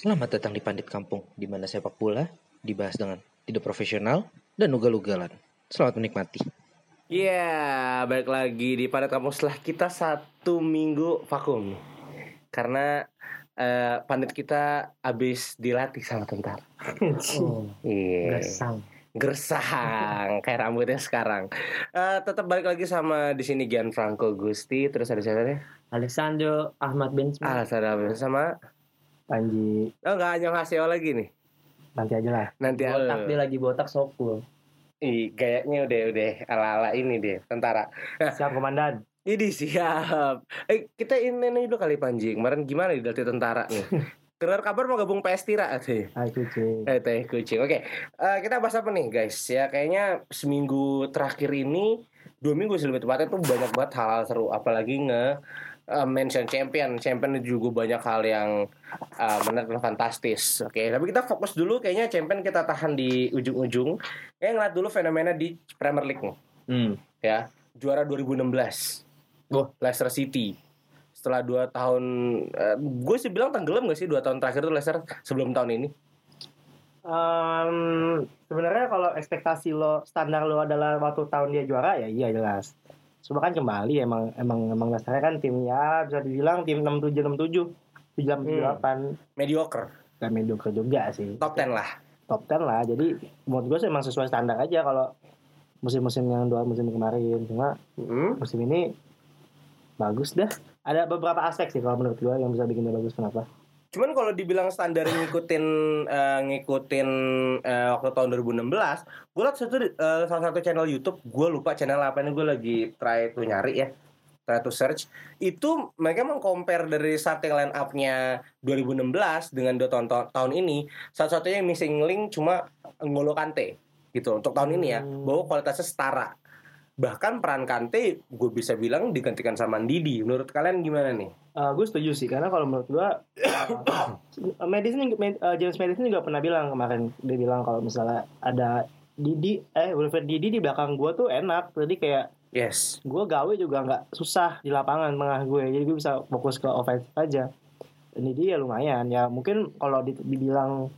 Selamat datang di Pandit Kampung, di mana sepak bola dibahas dengan tidak profesional dan ugal-ugalan. Selamat menikmati. Iya, balik lagi di Padat Kampung setelah kita satu minggu vakum Karena eh, pandit kita habis dilatih sama tentara Oh, Iya gersang. Gersang, kayak rambutnya sekarang Eh, Tetap balik lagi sama di sini Gianfranco Gusti Terus ada siapa nih? Alessandro Ahmad Ben Smith. Ah, ada sama Panji Oh enggak, Anyong Haseo lagi nih nanti aja lah. Nanti Botak dia lagi botak sokul. Ih, gayanya udah udah ala-ala ini dia, tentara Siap komandan. Ini siap. Eh kita ini nih dulu kali Panji. Kemarin gimana di dilatih tentara nih? Dengar kabar mau gabung PS Tira sih. Ayo kucing. Eh teh kucing. Oke. Eh, kita bahas apa nih guys? Ya kayaknya seminggu terakhir ini dua minggu sih lebih tepatnya tuh banyak banget hal-hal seru. Apalagi nge eh, mention champion. Champion itu juga banyak hal yang eh, menarik dan fantastis. Oke, tapi kita fokus dulu kayaknya champion kita tahan di ujung-ujung. Kayak ngeliat dulu fenomena di Premier League nih Hmm. ya juara 2016 Wah, Leicester City setelah dua tahun gue sih bilang tenggelam gak sih dua tahun terakhir tuh Leicester sebelum tahun ini Em, sebenarnya kalau ekspektasi lo standar lo adalah waktu tahun dia juara ya iya jelas. Cuma kan kembali emang emang emang dasarnya kan tim ya bisa dibilang tim 67 67 78 mediocre. Gak mediocre juga sih. top 10 lah. Top 10 lah jadi menurut gue sih emang sesuai standar aja kalau musim-musim yang dua musim kemarin. Cuma Hmm, musim ini bagus dah. Ada beberapa aspek sih kalau menurut gue yang bisa bikin dia bagus kenapa cuman kalau dibilang standar ngikutin eh, ngikutin eh, waktu tahun 2016 gue liat satu eh, salah satu channel YouTube gue lupa channel apa ini gue lagi try to nyari ya try to search. Itu mereka mengcompare dari starting line up-nya 2016 dengan dua tahun tahun ini satu-satunya yang missing link cuma Ngolo Kante gitu untuk tahun ini ya Hmm. bahwa kualitasnya setara. Bahkan peran Kante gue bisa bilang digantikan sama Didi menurut kalian gimana nih gue setuju sih karena kalau menurut gue uh, Madison uh, James Madison juga pernah bilang kemarin. Dia bilang kalau misalnya ada Didi eh Wilfred Didi di belakang gue tuh enak. Jadi kayak yes. gue gawe juga nggak susah di lapangan tengah gue. Jadi gue bisa fokus ke offense aja. Ini dia lumayan. Ya mungkin kalau di- dibilang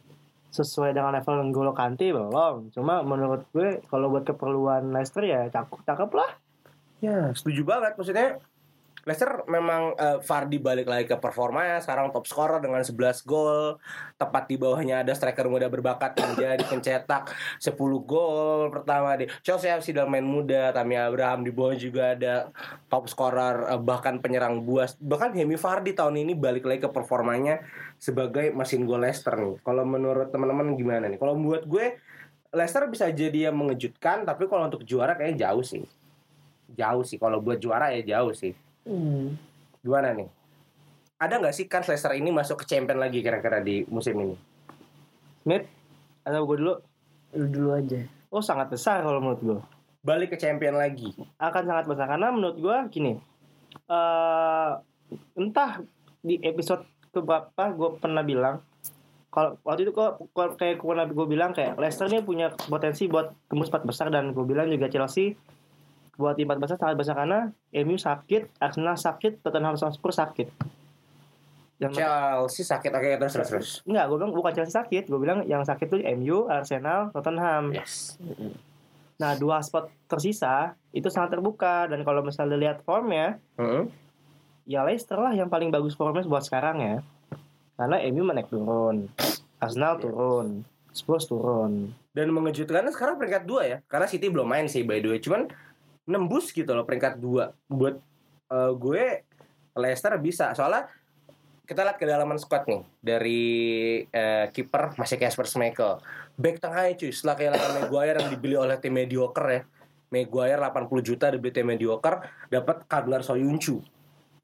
sesuai dengan level N'Golo Kante belum. Cuma menurut gue kalau buat keperluan Leicester ya cakep cakep lah. Ya, setuju banget. Maksudnya Leicester memang eh, Vardy balik lagi ke performanya sekarang top scorer dengan 11 gol. Tepat di bawahnya ada striker muda berbakat yang jadi pencetak 10 gol pertama di Chelsea FC dalam main muda, Tammy Abraham di bawah juga ada top scorer eh, bahkan penyerang buas. Bahkan Jamie Vardy tahun ini balik lagi ke performanya sebagai mesin gol Leicester nih. Kalau menurut teman-teman gimana nih? Kalau buat gue Leicester bisa jadi yang mengejutkan, tapi kalau untuk juara kayaknya jauh sih jauh sih kalau buat juara ya jauh sih gimana nih? Ada nggak sih kan Leicester ini masuk ke champion lagi kira-kira di musim ini? Smith atau gue dulu? Lu dulu aja. oh sangat besar kalau menurut gue balik ke champion lagi. Akan sangat besar karena menurut gue gini eh entah di episode keberapa gue pernah bilang kalau waktu itu kok kok- kayak gue pernah gue bilang kayak Leicester ini punya potensi buat tembus empat besar dan gue bilang juga Chelsea buat empat besar sangat besar karena MU sakit Arsenal sakit Tottenham Hotspur sakit. Yang Chelsea sakit oke terus terus terus. Enggak gue bilang bukan Chelsea sakit gue bilang yang sakit tuh MU Arsenal Tottenham. Yes. Nah dua spot tersisa itu sangat terbuka. Dan kalau misalnya lihat formnya Heeh. ya Leicester lah yang paling bagus formnya buat sekarang ya. Karena MU menaik turun, Arsenal turun, Spurs turun. dan mengejutkan sekarang peringkat dua ya karena City belum main sih by the way. Cuman nembus gitu loh peringkat dua. Buat eh, gue Leicester bisa. Soalnya kita lihat kedalaman squad nih dari eh, kiper masih Casper Schmeichel. Back tengahnya cuy setelah kehilangan Maguire yang dibeli oleh tim mediocre ya. Maguire 80 juta dibeli tim mediocre dapat Kadlar Soyuncu.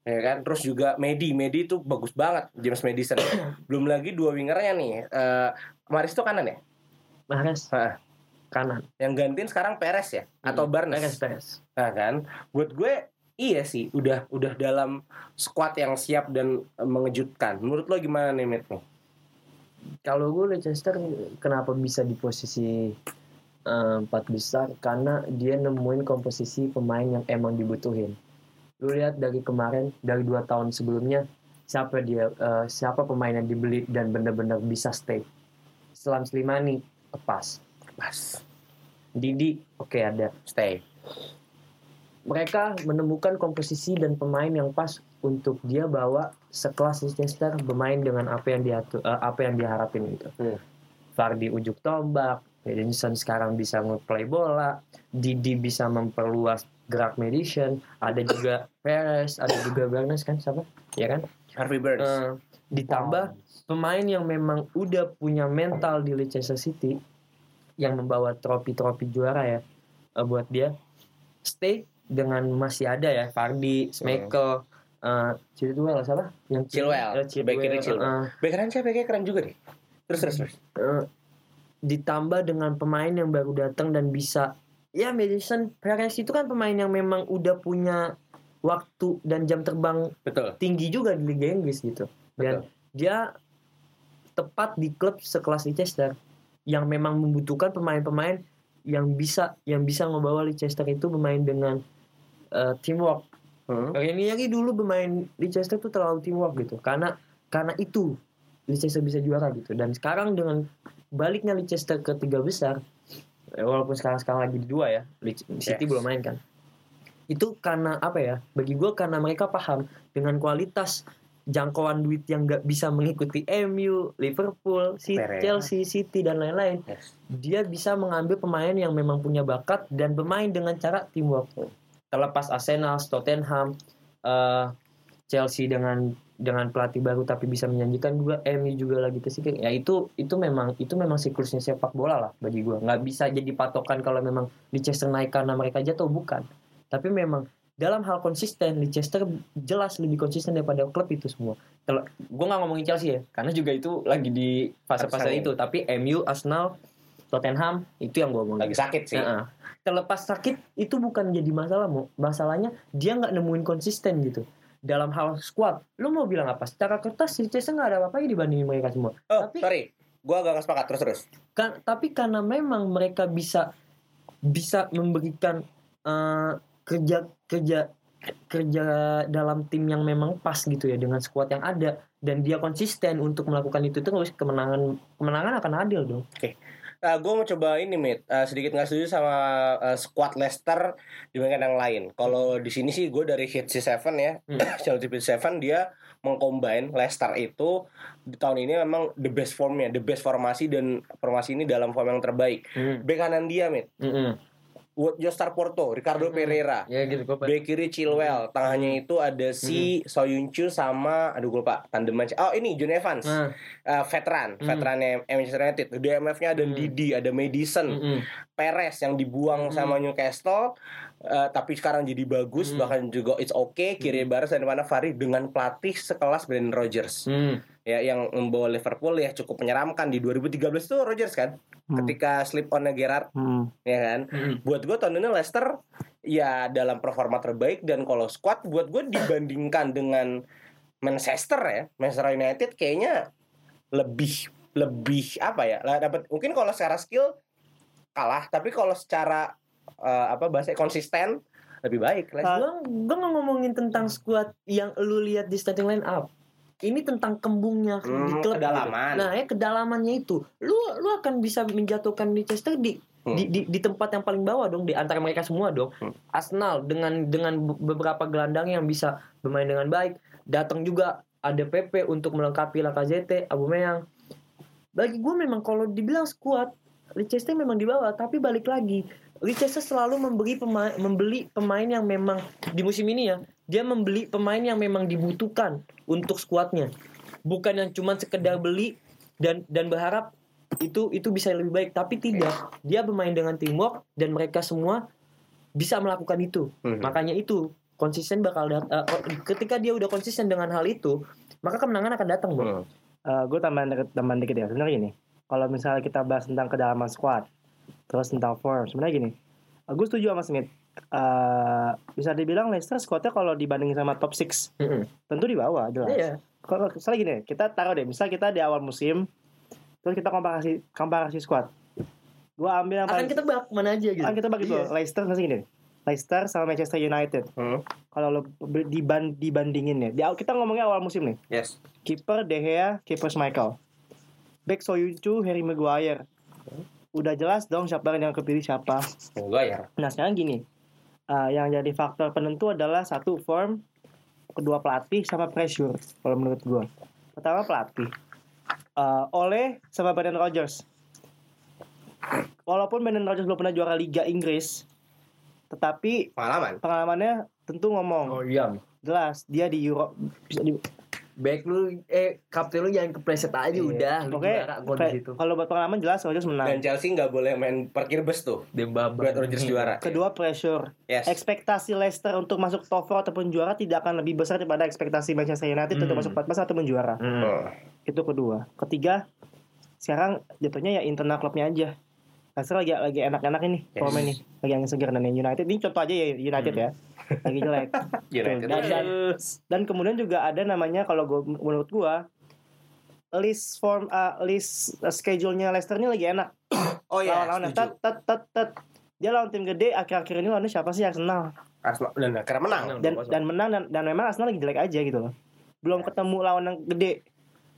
Ya kan? Terus juga Medi. Medi itu bagus banget James Madison. Belum lagi dua wingernya nih eh Maris itu kanan ya? Hah. Kanan. yang gantiin sekarang Perez ya atau Barnes Perez Perez. nah kan buat gue iya sih udah udah dalam squad yang siap dan eh, mengejutkan menurut lo gimana nih Mit nih Kalau gue Leicester kenapa bisa di posisi eh, empat besar karena dia nemuin komposisi pemain yang emang dibutuhin. Lu lihat dari kemarin dari dua tahun sebelumnya siapa dia eh, siapa pemain yang dibeli dan benar-benar bisa stay. Selam Slimani lepas. Pas. Didi oke ada. Stay. Mereka menemukan komposisi dan pemain yang pas untuk dia bawa sekelas Leicester bermain dengan apa yang dia apa yang diharapin gitu. Hmm. Vardy ujuk tombak, Edinson sekarang bisa nge-play bola, Didi bisa memperluas gerak Madison, ada juga Perez, ada juga Barnes kan siapa? Ya kan? Harvey Burns. Eh, ditambah pemain yang memang udah punya mental di Leicester City yang membawa trofi-trofi juara ya eh, buat dia stay dengan masih ada ya Vardy, Schmeichel, eh Chilwell siapa? Yang Chilwell. Back kiri Chilwell. eh, Back kanan siapa kayaknya keren juga deh. Terus terus terus. eh, ditambah dengan pemain yang baru datang dan bisa ya Madison Perez itu kan pemain yang memang udah punya waktu dan jam terbang Betul. tinggi juga di Liga Inggris gitu dan Betul. dia tepat di klub sekelas Leicester yang memang membutuhkan pemain-pemain yang bisa yang bisa ngebawa Leicester itu bermain dengan eh, teamwork. Hmm. Ini lagi dulu bermain Leicester tuh terlalu teamwork gitu karena karena itu Leicester bisa juara gitu dan sekarang dengan baliknya Leicester ke tiga besar eh, walaupun sekarang sekarang lagi di dua ya City Yes. belum main kan itu karena apa ya bagi gue karena mereka paham dengan kualitas jangkauan duit yang nggak bisa mengikuti MU, Liverpool, City. Chelsea, City dan lain-lain Yes. dia bisa mengambil pemain yang memang punya bakat dan bermain dengan cara teamwork. Terlepas Arsenal, Tottenham, eh, Chelsea dengan dengan pelatih baru tapi bisa menjanjikan juga MU juga lagi tersikir. Ya itu itu memang itu memang siklusnya sepak bola lah bagi gua. Nggak bisa jadi patokan kalau memang Leicester naik karena mereka jatuh bukan. Tapi memang dalam hal konsisten Leicester jelas lebih konsisten daripada klub itu semua. Kalau gue nggak ngomongin Chelsea ya, karena juga itu lagi di fase-fase itu. Tapi MU, Arsenal, Tottenham itu yang gue omongin. Lagi sakit sih. Heeh. Terlepas sakit itu bukan jadi masalah mau. Masalahnya dia nggak nemuin konsisten gitu. Dalam hal squad, lu mau bilang apa? Secara kertas Leicester nggak ada apa-apa dibandingin mereka semua. Oh, Tapi- sorry. Gua agak sepakat terus terus. Kan, tapi karena memang mereka bisa bisa memberikan eh, kerja kerja kerja dalam tim yang memang pas gitu ya dengan skuad yang ada dan dia konsisten untuk melakukan itu terus kemenangan kemenangan akan adil dong. Nah, gue mau coba ini, Mit. Eh, sedikit nggak setuju sama eh, squad Leicester dibandingkan yang lain. Kalau di sini sih gue dari hit C7 ya, Hmm. Chelsea 7 dia mengcombine Leicester itu di tahun ini memang the best formnya, the best formasi dan formasi ini dalam form yang terbaik. Hmm. Bek kanan dia, Mit. Mm-mm. Jostar Porto, Ricardo Hmm. Pereira. Ya gitu kok. Bek kiri Chilwell, tengahnya itu ada si Soyuncu sama aduh gue lupa tandeman. Oh, ini John Evans. Nah, Eh, veteran, Hmm. veterannya Manchester United. DMF-nya ada Hmm. Didi, ada Madison. mm-mm. Perez yang dibuang Mm. sama Newcastle eh, tapi sekarang jadi bagus Mm. bahkan juga it's okay kiri baris dan mana Fari dengan pelatih sekelas Brendan Rodgers Hmm. Ya yang membawa Liverpool ya cukup menyeramkan di 2013 itu Rodgers kan Hmm. ketika slip on Gerrard Hmm. ya kan Mm-mm. buat gue tahun ini Leicester ya dalam performa terbaik dan kalau squad buat gue dibandingkan dengan Manchester ya Manchester United kayaknya lebih lebih apa ya lah dapat mungkin kalau secara skill kalah tapi kalau secara eh, apa bahasa konsisten lebih baik. Gua gua nggak ngomongin tentang squad yang lu lihat di starting line up. Ini tentang kembungnya di Hmm, klub. gitu. kedalaman. Nah, ya kedalamannya itu. Lu lu akan bisa menjatuhkan Leicester di Hmm. di, di di tempat yang paling bawah dong di antara mereka semua dong. Hmm. Arsenal dengan dengan be- beberapa gelandang yang bisa bermain dengan baik. Datang juga ada PP untuk melengkapi Lacazette, Aubameyang. Bagi gue memang kalau dibilang squad Leicester memang di bawah, tapi balik lagi Leicester selalu memberi pemain membeli pemain yang memang di musim ini ya dia membeli pemain yang memang dibutuhkan untuk skuadnya bukan yang cuma sekedar beli dan dan berharap itu itu bisa lebih baik. Tapi tidak. Dia bermain dengan teamwork dan mereka semua bisa melakukan itu. Mhm. makanya itu konsisten bakal dat- eh, ketika dia udah konsisten dengan hal itu maka kemenangan akan datang bro Hmm. gue tambahan tambahan dikit ya. Sebenarnya gini kalau misalnya kita bahas tentang kedalaman squad terus tentang form sebenarnya gini gue setuju sama Smith Eh, bisa dibilang Leicester squadnya kalau dibandingin sama top 6 Mhm. tentu di bawah jelas Iya. kalau misalnya gini kita taruh deh misal kita di awal musim terus kita komparasi komparasi squad gue ambil yang akan paling ketebak mana aja gitu akan kita bagi Iya. tuh Leicester nggak sih gini Leicester sama Manchester United. Hmm. Kalau lo diban dibandingin ya. Di kita ngomongnya awal musim nih. Yes. Kiper De Gea, kiper Michael. Back Soyuncu, Harry Maguire. Udah jelas dong siapa yang kepilih siapa. Ya. Nah sekarang gini, uh, yang jadi faktor penentu adalah satu form, kedua pelatih sama pressure kalau menurut gue. Pertama pelatih, uh, Oleh sama Brendan Rodgers. Walaupun Brendan Rodgers belum pernah juara Liga Inggris, tetapi Pengalaman. pengalamannya tentu ngomong Oh iya. jelas dia di Euro bisa di, Back lu eh kapten lu jangan kepleset aja Iya. udah lu Pokoknya juara gol di situ. kalau buat pengalaman jelas Rodgers menang. Dan Chelsea nggak boleh main parkir bus tuh. Dembaba. Buat Rodgers juara. Kedua pressure. Yes. Ekspektasi Leicester untuk masuk top 4 ataupun juara tidak akan lebih besar daripada ekspektasi Manchester United untuk Hmm. masuk 4 besar ataupun juara. Hmm. Hmm. Itu kedua. Ketiga, sekarang jatuhnya ya internal klubnya aja. Leicester lagi lagi enak-enak ini Yes. formnya nih. Lagi angin segar dan yang United ini contoh aja ya United ya. Lagi jelek. United. Dan, dan, dan kemudian juga ada namanya kalau gua menurut gua list form uh, list uh, schedule-nya Leicester ini lagi enak. Oh iya, lawan-lawan setuju. tet tet tet tet. Dia lawan tim gede akhir-akhir ini lawannya siapa sih Arsenal? Arsenal dan karena menang. Dan dan menang dan, dan memang Arsenal lagi jelek aja gitu loh. Belum ketemu lawan yang gede.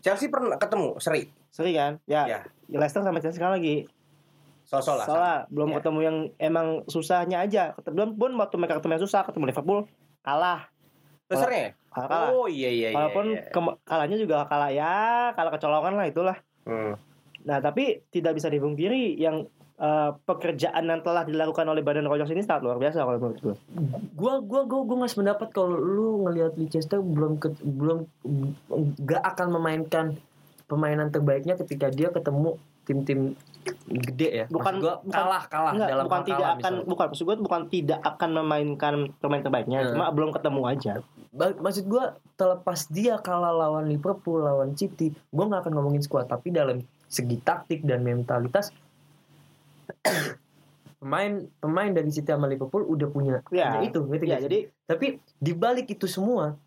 Chelsea pernah ketemu seri. Seri kan? Ya. Ya. Leicester sama Chelsea sekarang lagi Sosok lah. salah, belum Ya. ketemu yang emang susahnya aja. Ketemu belum pun waktu mereka ketemu yang susah, ketemu Liverpool kalah. Besarnya. Kalah. kalah. Oh iya iya iya. Walaupun iya. kema- kalahnya juga kalah ya, kalah kecolongan lah itulah. Hmm. Nah, tapi tidak bisa dipungkiri yang eh, pekerjaan yang telah dilakukan oleh Badan Rodgers ini sangat luar biasa kalau menurut gue. gua gua gua gua nggak sependapat kalau lu ngelihat Leicester belum ke, belum nggak akan memainkan permainan terbaiknya ketika dia ketemu tim-tim gede ya. Bukan- gua bukan- kalah kalah Enggak, dalam bukan tidak kalah akan misalnya. bukan maksud gue bukan tidak akan memainkan pemain terbaiknya, Hmm. cuma belum ketemu aja. Ba- maksud gua terlepas dia kalah lawan Liverpool lawan City gua nggak akan ngomongin skuad tapi dalam segi taktik dan mentalitas pemain pemain dari City sama Liverpool udah punya, Ya, punya itu ngerti Ya, jadi tapi di balik itu semua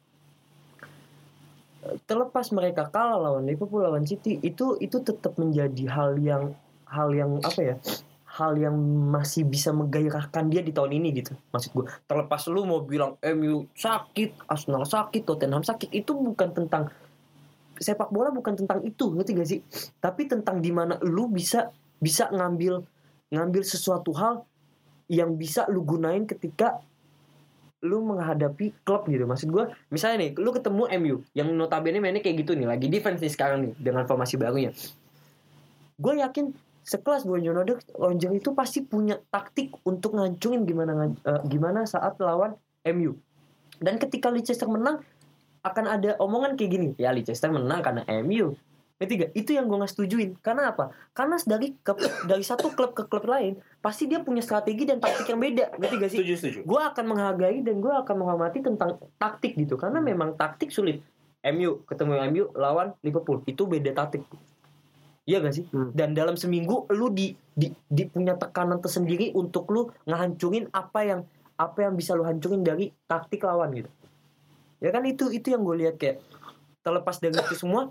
terlepas mereka kalah lawan Liverpool lawan City itu itu tetap menjadi hal yang hal yang apa ya hal yang masih bisa menggairahkan dia di tahun ini gitu maksud gue terlepas lu mau bilang MU sakit Arsenal sakit Tottenham sakit itu bukan tentang sepak bola bukan tentang itu ngerti gak sih? Tapi tentang di mana lu bisa bisa ngambil ngambil sesuatu hal yang bisa lu gunain ketika lu menghadapi klub gitu. Maksud gua misalnya nih lu ketemu MU yang notabene mainnya kayak gitu nih lagi defense nih sekarang nih dengan formasi barunya. Gue yakin sekelas Bonjour Roger itu pasti punya taktik untuk ngancurin gimana eh, gimana saat lawan MU dan ketika Leicester menang akan ada omongan kayak gini ya Leicester menang karena MU Ketiga, itu yang gue nggak setujuin. Karena apa? Karena dari klub, dari satu klub ke klub lain, pasti dia punya strategi dan taktik yang beda. Ngerti gak sih? Setuju setuju. gue akan menghargai dan gue akan menghormati tentang taktik gitu karena memang taktik sulit MU ketemu MU lawan Liverpool itu beda taktik Iya gak sih? Hmm. Dan dalam seminggu lu di, di, di punya tekanan tersendiri untuk lu ngehancurin apa yang apa yang bisa lu hancurin dari taktik lawan gitu. Ya kan itu itu yang gue lihat kayak terlepas dari itu semua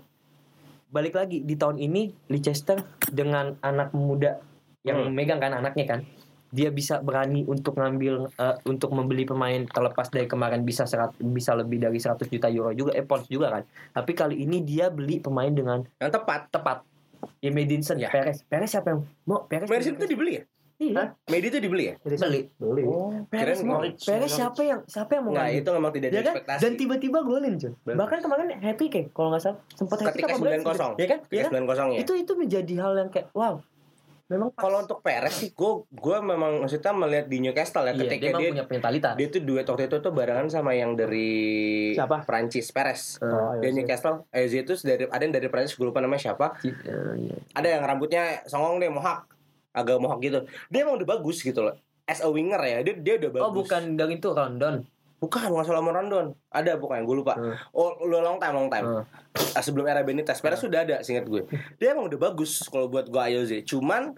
balik lagi di tahun ini Leicester dengan anak muda yang Hmm. megang kan anaknya kan dia bisa berani untuk ngambil eh, untuk membeli pemain terlepas dari kemarin bisa serat, bisa lebih dari 100 juta euro juga eh pounds juga kan tapi kali ini dia beli pemain dengan Yang tepat. tepat ya Madison Ya. Perez Perez siapa yang mau Perez Madison itu dibeli ya? Iya Medi itu dibeli ya? Beli beli. Perez Kirain mau Norwich. Perez siapa yang siapa yang mau ngambil? itu memang tidak ya kan? Dan tiba-tiba golin, Jun. Bagus. Bahkan kemarin happy kayak kalau nggak salah sempat happy Ketika Brentford, 9-0. Ya kan? Ya Ketika kan? 9-0 ya. Itu itu menjadi hal yang kayak wow. Memang. Kalau untuk Perez sih, gue gue memang maksudnya melihat di Newcastle ya iya, ketika dia memang dia punya mentalitas. dia tuh duet waktu itu tuh barengan sama yang dari Siapa? Prancis Perez. Oh, Dia iya, Newcastle, eh itu dari ada yang dari Prancis gue lupa namanya siapa. Iya. Ada yang rambutnya songong deh mohak, agak mohak gitu. Dia emang udah bagus gitu loh. As a winger ya, dia dia udah bagus. Oh, bukan dari itu Rondon. Bukan, bukan Solomon Rondon. Ada bukan, gue lupa. Hmm. Oh, long time, long time. Hmm. Ah, Sebelum era Benitez, Perez sudah ada, singkat gue. Dia emang udah bagus kalau buat gue Ayoze. Cuman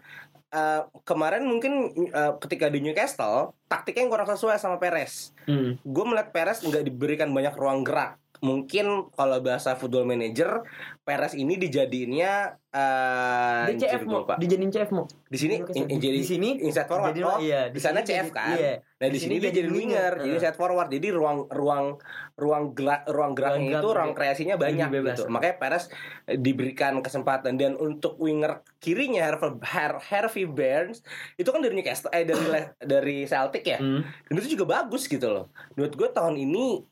eh, kemarin mungkin eh, ketika di Newcastle taktiknya yang kurang sesuai sama Perez. Hmm. Gue melihat Perez nggak diberikan banyak ruang gerak mungkin kalau bahasa football manager Perez ini dijadiinnya eh CF anjir, gua mau, lupa. dijadiin CF mau. di sini in- in- jadi di sini inside forward jadi- oh, iya, di sana CF jadi- kan Iya. nah di, sini dia jadi winger jadi Heeh. set forward jadi ruang ruang ruang gerak ruang geraknya gerak itu ruang lebih- kreasinya banyak bebas. gitu makanya Perez eh, diberikan kesempatan dan untuk winger kirinya Harvey, Har- Harvey Barnes itu kan dari Newcastle eh dari dari Celtic ya Hmm. dan itu juga bagus gitu loh menurut gue tahun ini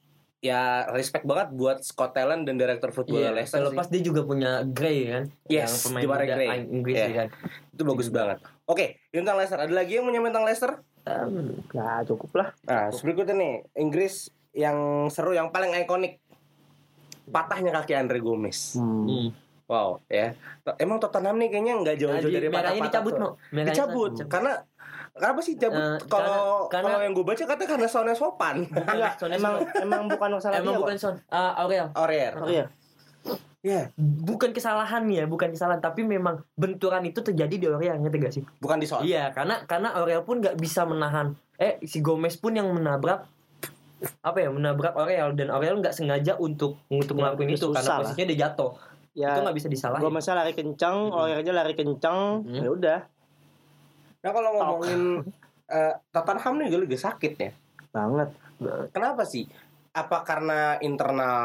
ya respect banget buat Scott Talent dan direktur football Iya, Leicester sih. terlepas dia juga punya Gray kan. Yes, yang pemain Gray. Inggris Iya. kan. itu bagus banget oke ini tentang Leicester ada lagi yang nyampe tentang Leicester Um, Ya cukup lah. Nah, berikutnya nih, Inggris yang seru, yang paling ikonik. Patahnya kaki Andre Gomez. Hmm. hmm. Wow, ya. Emang Tottenham nih kayaknya nggak jauh-jauh Nah, dari di- merahnya patah-patah. dicabut no. Merahnya Dicabut. dicabut. Karena kenapa sih cabut? Eh, Kalau karena- kalau yang gue baca katanya karena soalnya sopan. Enggak, Soalnya emang emang bukan masalah Emang dia bukan. Son, Ah, Aurel. Aurier. Oh iya. Ya, Bukan kesalahan ya, bukan kesalahan, tapi memang benturan itu terjadi di Aurel, ngerti gak sih? bukan di soal. Iya, karena karena Aurel pun nggak bisa menahan. Eh, si Gomez pun yang menabrak apa ya menabrak Aurel dan Aurel nggak sengaja untuk untuk Ya, ngelakuin itu karena posisinya dia jatuh Ya, itu nggak bisa disalahin Gue masa lari kencang, Hmm. olahraga lari kencang, Hmm. ya udah, Nah, kalau ngomongin eh, Tottenham nih juga sakit ya. banget. Kenapa sih? Apa karena internal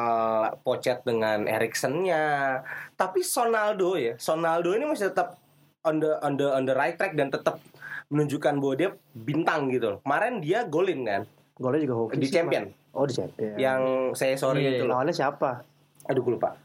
Pochet dengan Eriksennya? Tapi Sonaldo ya, Sonaldo ini masih tetap on the on the on the right track dan tetap menunjukkan bahwa dia bintang gitu loh. Kemarin dia golin kan Golnya juga hoki di sih, champion Mas. Oh di champion. yang saya sorry Iya, itu loh. lawannya siapa? Aduh gue lupa.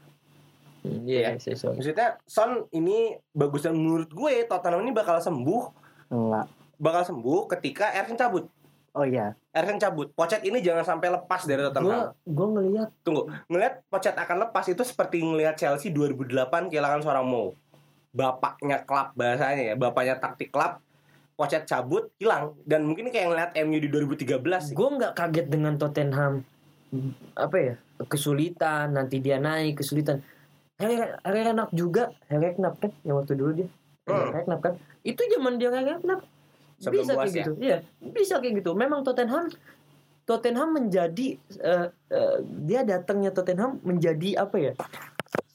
Iya Iya. saya sorry. Maksudnya Son ini bagus dan menurut gue Tottenham ini bakal sembuh, Enggak. bakal sembuh ketika Eriksen cabut. Oh iya. Eriksen cabut. Pochet ini jangan sampai lepas dari gue Tottenham. gue ngelihat Tunggu, ngelihat Pochet akan lepas itu seperti ngelihat Chelsea 2008 kehilangan seorang Mo. Bapaknya klub bahasanya ya, bapaknya taktik klub. Pochet cabut, hilang dan mungkin kayak ngelihat MU di 2013 sih. gue nggak kaget dengan Tottenham apa ya kesulitan nanti dia naik kesulitan Herenap juga Herenap kan yang waktu dulu dia Hmm. Herenap kan. Itu zaman dia Sebelum bisa kayak ya? gitu. Iya bisa kayak gitu. Memang Tottenham Tottenham menjadi eh, eh, dia datangnya Tottenham menjadi apa ya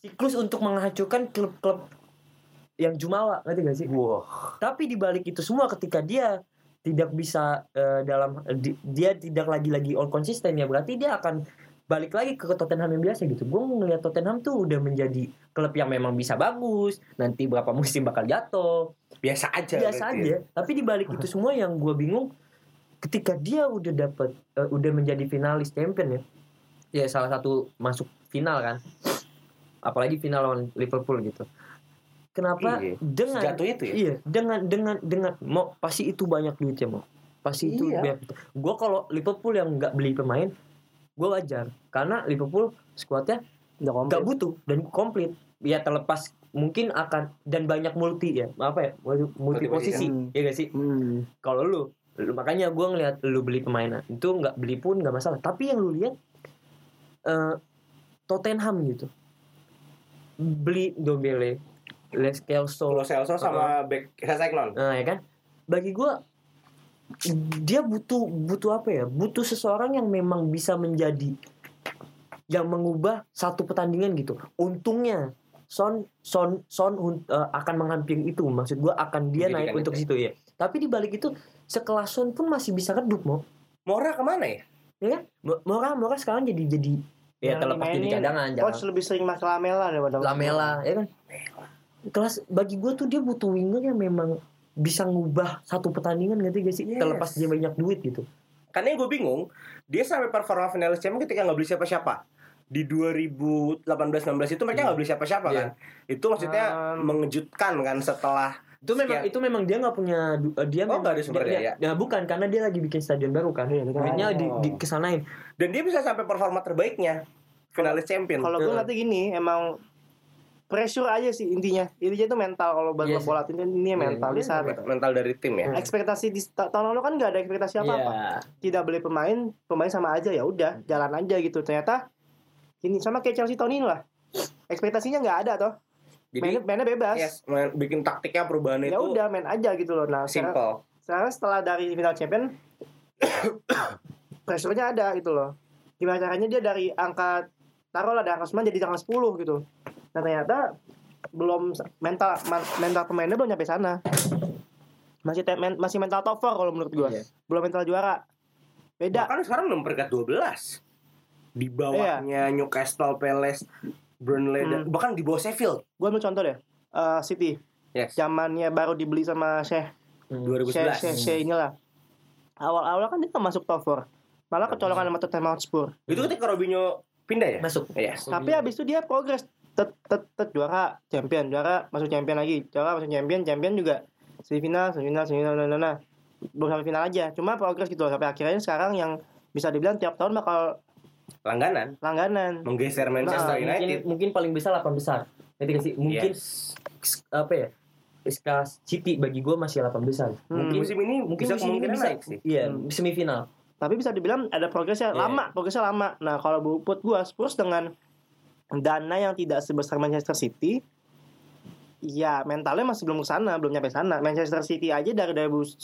siklus untuk menghancurkan klub-klub yang jumawa ngerti gak sih? Wah, tapi di balik itu semua ketika dia tidak bisa eh, dalam di- dia tidak lagi-lagi on konsisten ya berarti dia akan balik lagi ke Tottenham yang biasa gitu. Gue ngeliat Tottenham tuh udah menjadi klub yang memang bisa bagus. Nanti berapa musim bakal jatuh. biasa aja. Biasa berarti ya. aja. Tapi di balik itu semua yang gue bingung ketika dia udah dapet eh, udah menjadi finalis champion ya. Ya salah satu masuk final kan. Apalagi final lawan Liverpool gitu. Kenapa Iya. dengan Sejatuh itu ya? Iya, dengan dengan dengan mau pasti itu banyak duitnya mau. Pasti itu Iya. banyak. Gue kalau Liverpool yang nggak beli pemain, gue wajar karena Liverpool skuadnya nggak butuh dan komplit. Ya terlepas mungkin akan dan banyak multi ya, apa ya multi, posisi, kan? ya gak sih? Hmm. Kalau lu, lu makanya gue ngeliat lu beli pemain itu nggak beli pun nggak masalah. Tapi yang lu lihat eh Tottenham gitu, beli Dombele, Les Kelso, Lo Celso sama back Sesegnon. Nah, ya kan? Bagi gua dia butuh butuh apa ya? Butuh seseorang yang memang bisa menjadi yang mengubah satu pertandingan gitu. Untungnya Son Son Son eh, akan menghampiri itu. Maksud gua akan dia Menjadikan naik untuk itu situ ya. Tapi di balik itu sekelas Son pun masih bisa redup mau. Mora ke mana ya? Ya kan? Mo- Mora Mora sekarang jadi jadi ya Yang terlepas jadi cadangan jangan Coach lebih sering pakai Lamela daripada Lamela ya kan kelas bagi gue tuh dia butuh winger yang memang bisa ngubah satu pertandingan ngerti gak sih Yes. terlepas dia banyak duit gitu Karena yang gue bingung, dia sampai performa finalis Champions ketika nggak beli siapa-siapa. Di 2018-19 itu mereka nggak beli siapa-siapa Iya. kan. Itu maksudnya Um, mengejutkan kan setelah itu memang Sekian. itu memang dia nggak punya eh, dia Oh, memang- nggak ada sumber dia- daya? dia- nah, bukan karena dia lagi bikin stadion baru kan Iya, betul. duitnya di, Oh. di kesanain dan dia bisa sampai performa terbaiknya finalis champion. Kalau gue Heeh. ngerti gini, emang pressure aja sih intinya. Intinya itu mental kalau buat Iya klub bola ini ini Iya, mental di saat mental dari tim ya. Hmm. ekspektasi di ta- tahun lalu kan nggak ada ekspektasi apa apa. Iya. Tidak beli pemain, pemain sama aja ya udah jalan aja gitu. Ternyata ini sama kayak Chelsea tahun ini lah. Ekspektasinya nggak ada toh. Jadi Mainnya, mainnya bebas. yes, main- bikin taktiknya perubahan Ya itu udah main aja gitu loh. Nah, sekarang, simple. sekarang setelah dari final champion pressure-nya ada gitu loh. Gimana caranya dia dari angka taruhlah di angka 9 jadi angka 10 gitu. Nah ternyata belum mental mental pemainnya belum nyampe sana. Masih te- men- masih mental top 4 kalau menurut gua. Iya. Belum mental juara. Beda. Bahkan sekarang belum peringkat 12. Di bawahnya Newcastle Palace, Burnley dan Hmm. bahkan di bawah Sheffield. Gua ambil contoh deh. Eh, City. Yes. Zamannya baru dibeli sama Sheikh 2011. Sheikh Sheikh inilah. Awal-awal kan dia nggak masuk top 4. Malah kecolongan sama Tottenham Hotspur. Itu ketika Robinho pindah ya? Masuk. Yes. Tapi habis itu dia progres tet, tet, tet, juara champion juara masuk champion lagi juara masuk champion champion juga semifinal semifinal semifinal nah, nah, nah. belum sampai final aja cuma progres gitu loh. sampai akhirnya sekarang yang bisa dibilang tiap tahun bakal Langganan langganan menggeser Manchester Nah, United. mungkin mungkin paling besar 8 besar nanti kasih mungkin Yes. apa ya SK City bagi gue masih 8 besar Hmm. mungkin musim ini mungkin bisa musim ini bisa naik sih. iya Hmm. semifinal tapi bisa dibilang ada progresnya Iya. lama progresnya lama nah kalau buat gua Spurs dengan dana yang tidak sebesar Manchester City ya mentalnya masih belum ke sana belum nyampe sana Manchester City aja dari 2011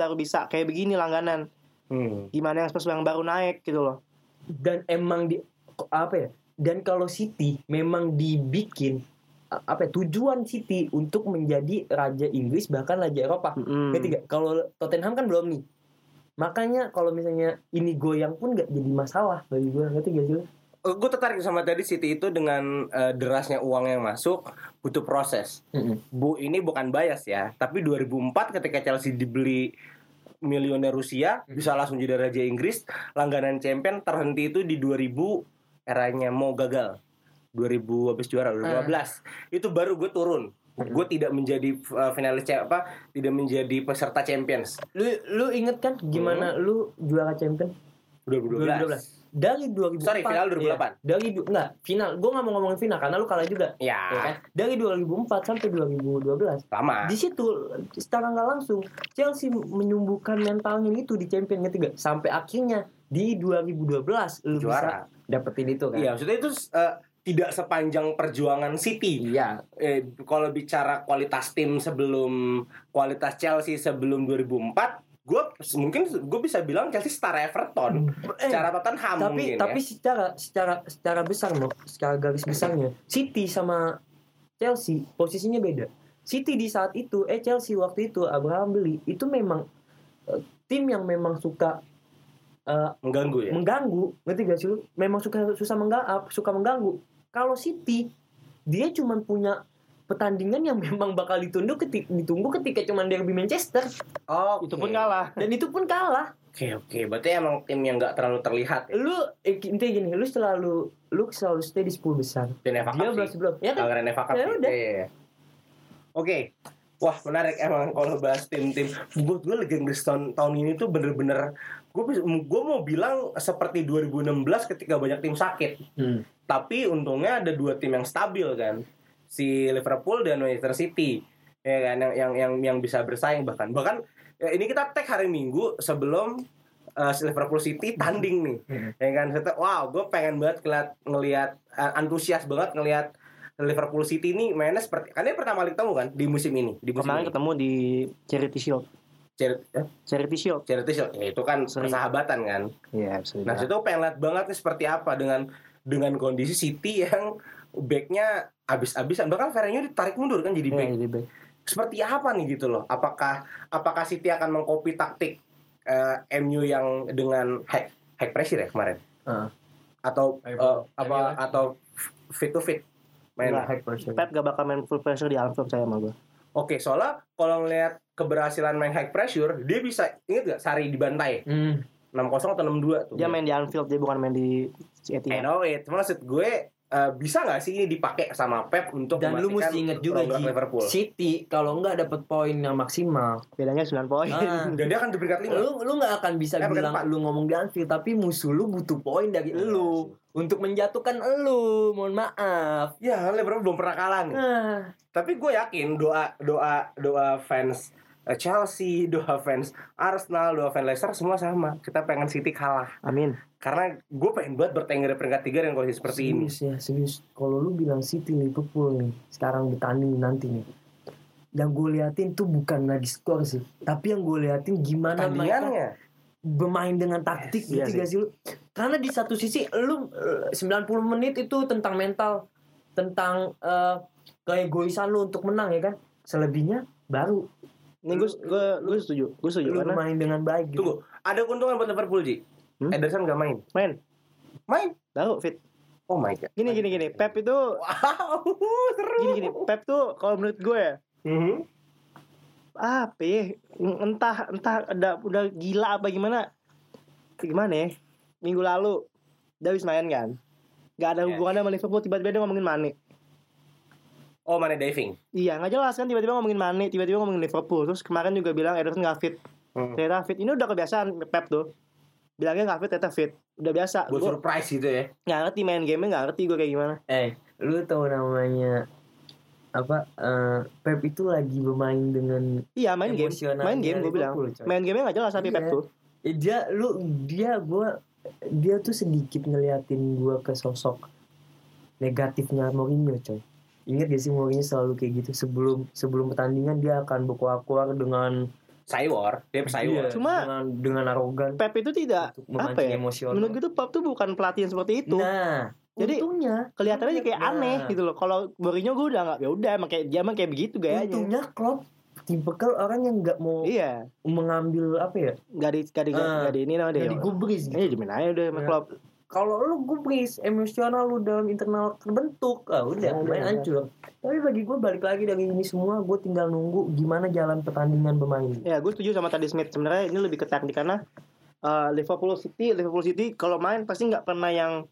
baru bisa kayak begini langganan Hmm. gimana yang Spurs yang baru naik gitu loh dan emang di apa ya dan kalau City memang dibikin apa ya, tujuan City untuk menjadi raja Inggris bahkan raja Eropa Mm-mm. Ngerti gak? Kalau Tottenham kan belum nih. Makanya kalau misalnya ini goyang pun gak jadi masalah bagi gue. Ngerti gak sih? Lu? gue tertarik sama tadi City itu dengan eh, derasnya uang yang masuk butuh proses. Bu ini bukan bias ya, tapi 2004 ketika Chelsea dibeli milioner Rusia Hmm. bisa langsung jadi raja Inggris, langganan champion terhenti itu di 2000 eranya mau gagal. 2000 habis juara 2015. Itu baru gue turun. Hmm. Gue tidak menjadi uh, finalis apa? Tidak menjadi peserta Champions Lu lu inget kan gimana lu juara champion? 2012. 2012. Dari 2004. Sorry, final 2008. Iya, dari enggak, final. Gue gak mau ngomongin final karena lu kalah juga. Ya, Ya kan? Dari 2004 sampai 2012. lama. Di situ secara nggak langsung Chelsea menyembuhkan mentalnya itu di champion ketiga sampai akhirnya di 2012 lu bisa Juara. dapetin itu kan. Iya, maksudnya itu uh, tidak sepanjang perjuangan City. Iya. eh, kalau bicara kualitas tim sebelum kualitas Chelsea sebelum 2004 gue mungkin gue bisa bilang Chelsea setara Everton. Eh, secara Tottenham tapi mungkin tapi ya. secara secara secara besar loh secara garis besarnya City sama Chelsea posisinya beda. City di saat itu eh Chelsea waktu itu Abraham beli itu memang eh, tim yang memang suka eh, mengganggu ya? mengganggu. Ngerti gak sih lu? Memang suka susah mengganggu suka mengganggu. Kalau City dia cuman punya pertandingan yang memang bakal ditunggu ketika ditunggu ketika cuman derby Manchester. Oh itu pun kalah. Dan itu pun kalah. Oke oke. Berarti emang tim yang nggak terlalu terlihat ya? Lu eh, intinya gini lu selalu lu selalu stay di 10 besar. Dan FA dia Cup belas sih. sebelum. Ya kan? Anggaran FA Cup Ya udah. Iya, iya. oke. Wah menarik emang kalau bahas tim-tim. Buat gue Liga Inggris tahun tahun ini tuh bener-bener gue gue mau bilang seperti 2016 ketika banyak tim sakit. Hmm. tapi untungnya ada dua tim yang stabil kan si Liverpool dan Manchester City. Ya kan yang yang yang, yang bisa bersaing bahkan. Bahkan ya, ini kita tag hari Minggu sebelum uh, si Liverpool City tanding nih. Hmm. ya kan wow gue pengen banget ngeliat ngelihat uh, antusias banget ngelihat Liverpool City ini mainnya seperti kan ini pertama kali ketemu kan di musim ini di musim kemarin ini. ketemu di Charity Shield. Charity, eh, Charity Shield. Charity Shield. Ya itu kan Sering. persahabatan kan. Iya bisa Nah, situ pengen lihat banget nih seperti apa dengan dengan kondisi City yang backnya abis-abisan bahkan Ferreira ditarik mundur kan jadi Iya, back. jadi back. Seperti apa nih gitu loh? Apakah apakah City akan mengcopy taktik eh, MU yang dengan high high pressure ya kemarin? Ah. Atau pressure. apa MU. atau fit to fit main? Enggak. high pressure Pep gak bakal main full pressure di Anfield saya sama gue Oke, soalnya kalau ngelihat keberhasilan main high pressure, dia bisa inget gak Sari dibantai Hmm. 6-0 atau 6-2 tuh. dia main di Anfield dia bukan main di I Etihad know it. Cuma maksud gue eh, bisa nggak sih ini dipakai sama Pep untuk dan lu mesti inget juga Ji, Liverpool. City kalau nggak dapet poin yang maksimal bedanya 9 poin ah, Dan dia akan di peringkat lima. lu lu nggak akan bisa Eh, bilang lu ngomong di Anfield tapi musuh lu butuh poin dari Iya lu untuk menjatuhkan lu mohon maaf Ya, Liverpool belum pernah kalah nih. ah. Tapi gue yakin doa doa doa fans eh, Chelsea, doa fans Arsenal, doa fans Leicester semua sama. Kita pengen City kalah. amin Karena gue pengen banget bertengger di peringkat tiga dengan kondisi seperti ini. serius ya serius. Kalau lu bilang City Liverpool nih sekarang bertanding nanti nih. Yang gue liatin tuh bukan lagi skor sih. Tapi yang gue liatin gimana mereka bermain dengan taktik Yes, iya gitu gak sih. lu? Karena di satu sisi lu eh, 90 menit itu tentang mental tentang eh, keegoisan lu untuk menang ya kan? Selebihnya baru. Ini gue gue setuju, gue setuju lu karena bermain dengan baik gitu. Tunggu, ada keuntungan buat Liverpool Ji. Hmm? Ederson gak main. main, Main. tahu fit. Oh my god. Gini gini gini, Pep itu Wow, seru. gini gini, Pep tuh kalau menurut gue ya Mhm. apa ya entah entah ada udah gila apa gimana gimana ya minggu lalu dia habis main kan nggak ada Ya. hubungannya sama Liverpool tiba-tiba dia ngomongin Mane Oh, mana diving? iya nggak jelas kan tiba-tiba ngomongin Mane tiba-tiba ngomongin Liverpool terus kemarin juga bilang Ederson nggak fit Hmm. ternyata fit ini udah kebiasaan Pep tuh bilangnya nggak fit ternyata fit udah biasa Buat gue surprise gitu ya. nggak ngerti main game nggak ngerti gue kayak gimana Eh, lu tahu namanya apa? eh, Pep itu lagi bermain dengan iya main game main game gue bilang coy. main game nggak jelas tapi Iya. Pep tuh Eh, dia lu dia gua dia tuh sedikit ngeliatin gua ke sosok negatifnya Mourinho coy. Ingat gak sih Mourinho selalu kayak gitu sebelum sebelum pertandingan dia akan berkuar-kuar dengan Cywar, dia pesaiwar. Iya, Cuma- dengan dengan arogan Pep itu tidak apa ya emosional. menurut gue tuh Pep tuh bukan pelatih yang seperti itu Nah, Jadi, untungnya kelihatannya kayak Nah. aneh gitu loh. Kalau Mourinho gue udah nggak ya udah emang kayak dia emang kayak begitu gayanya. untungnya Klopp tipikal orang yang nggak mau Iya, mengambil apa ya nggak di nggak di nggak di ini nama dia. nggak digubris gitu. Ini dimin aja udah sama Ya. Klopp. Kalau lu gubris emosional lu dalam internal terbentuk ah udah Ya, main udah. hancur tapi bagi gue balik lagi dari ini semua gue tinggal nunggu gimana jalan pertandingan bermain Ya, gue setuju sama tadi Smith. Sebenarnya ini lebih ke taktik karena uh, Liverpool City, Liverpool City kalau main pasti nggak pernah yang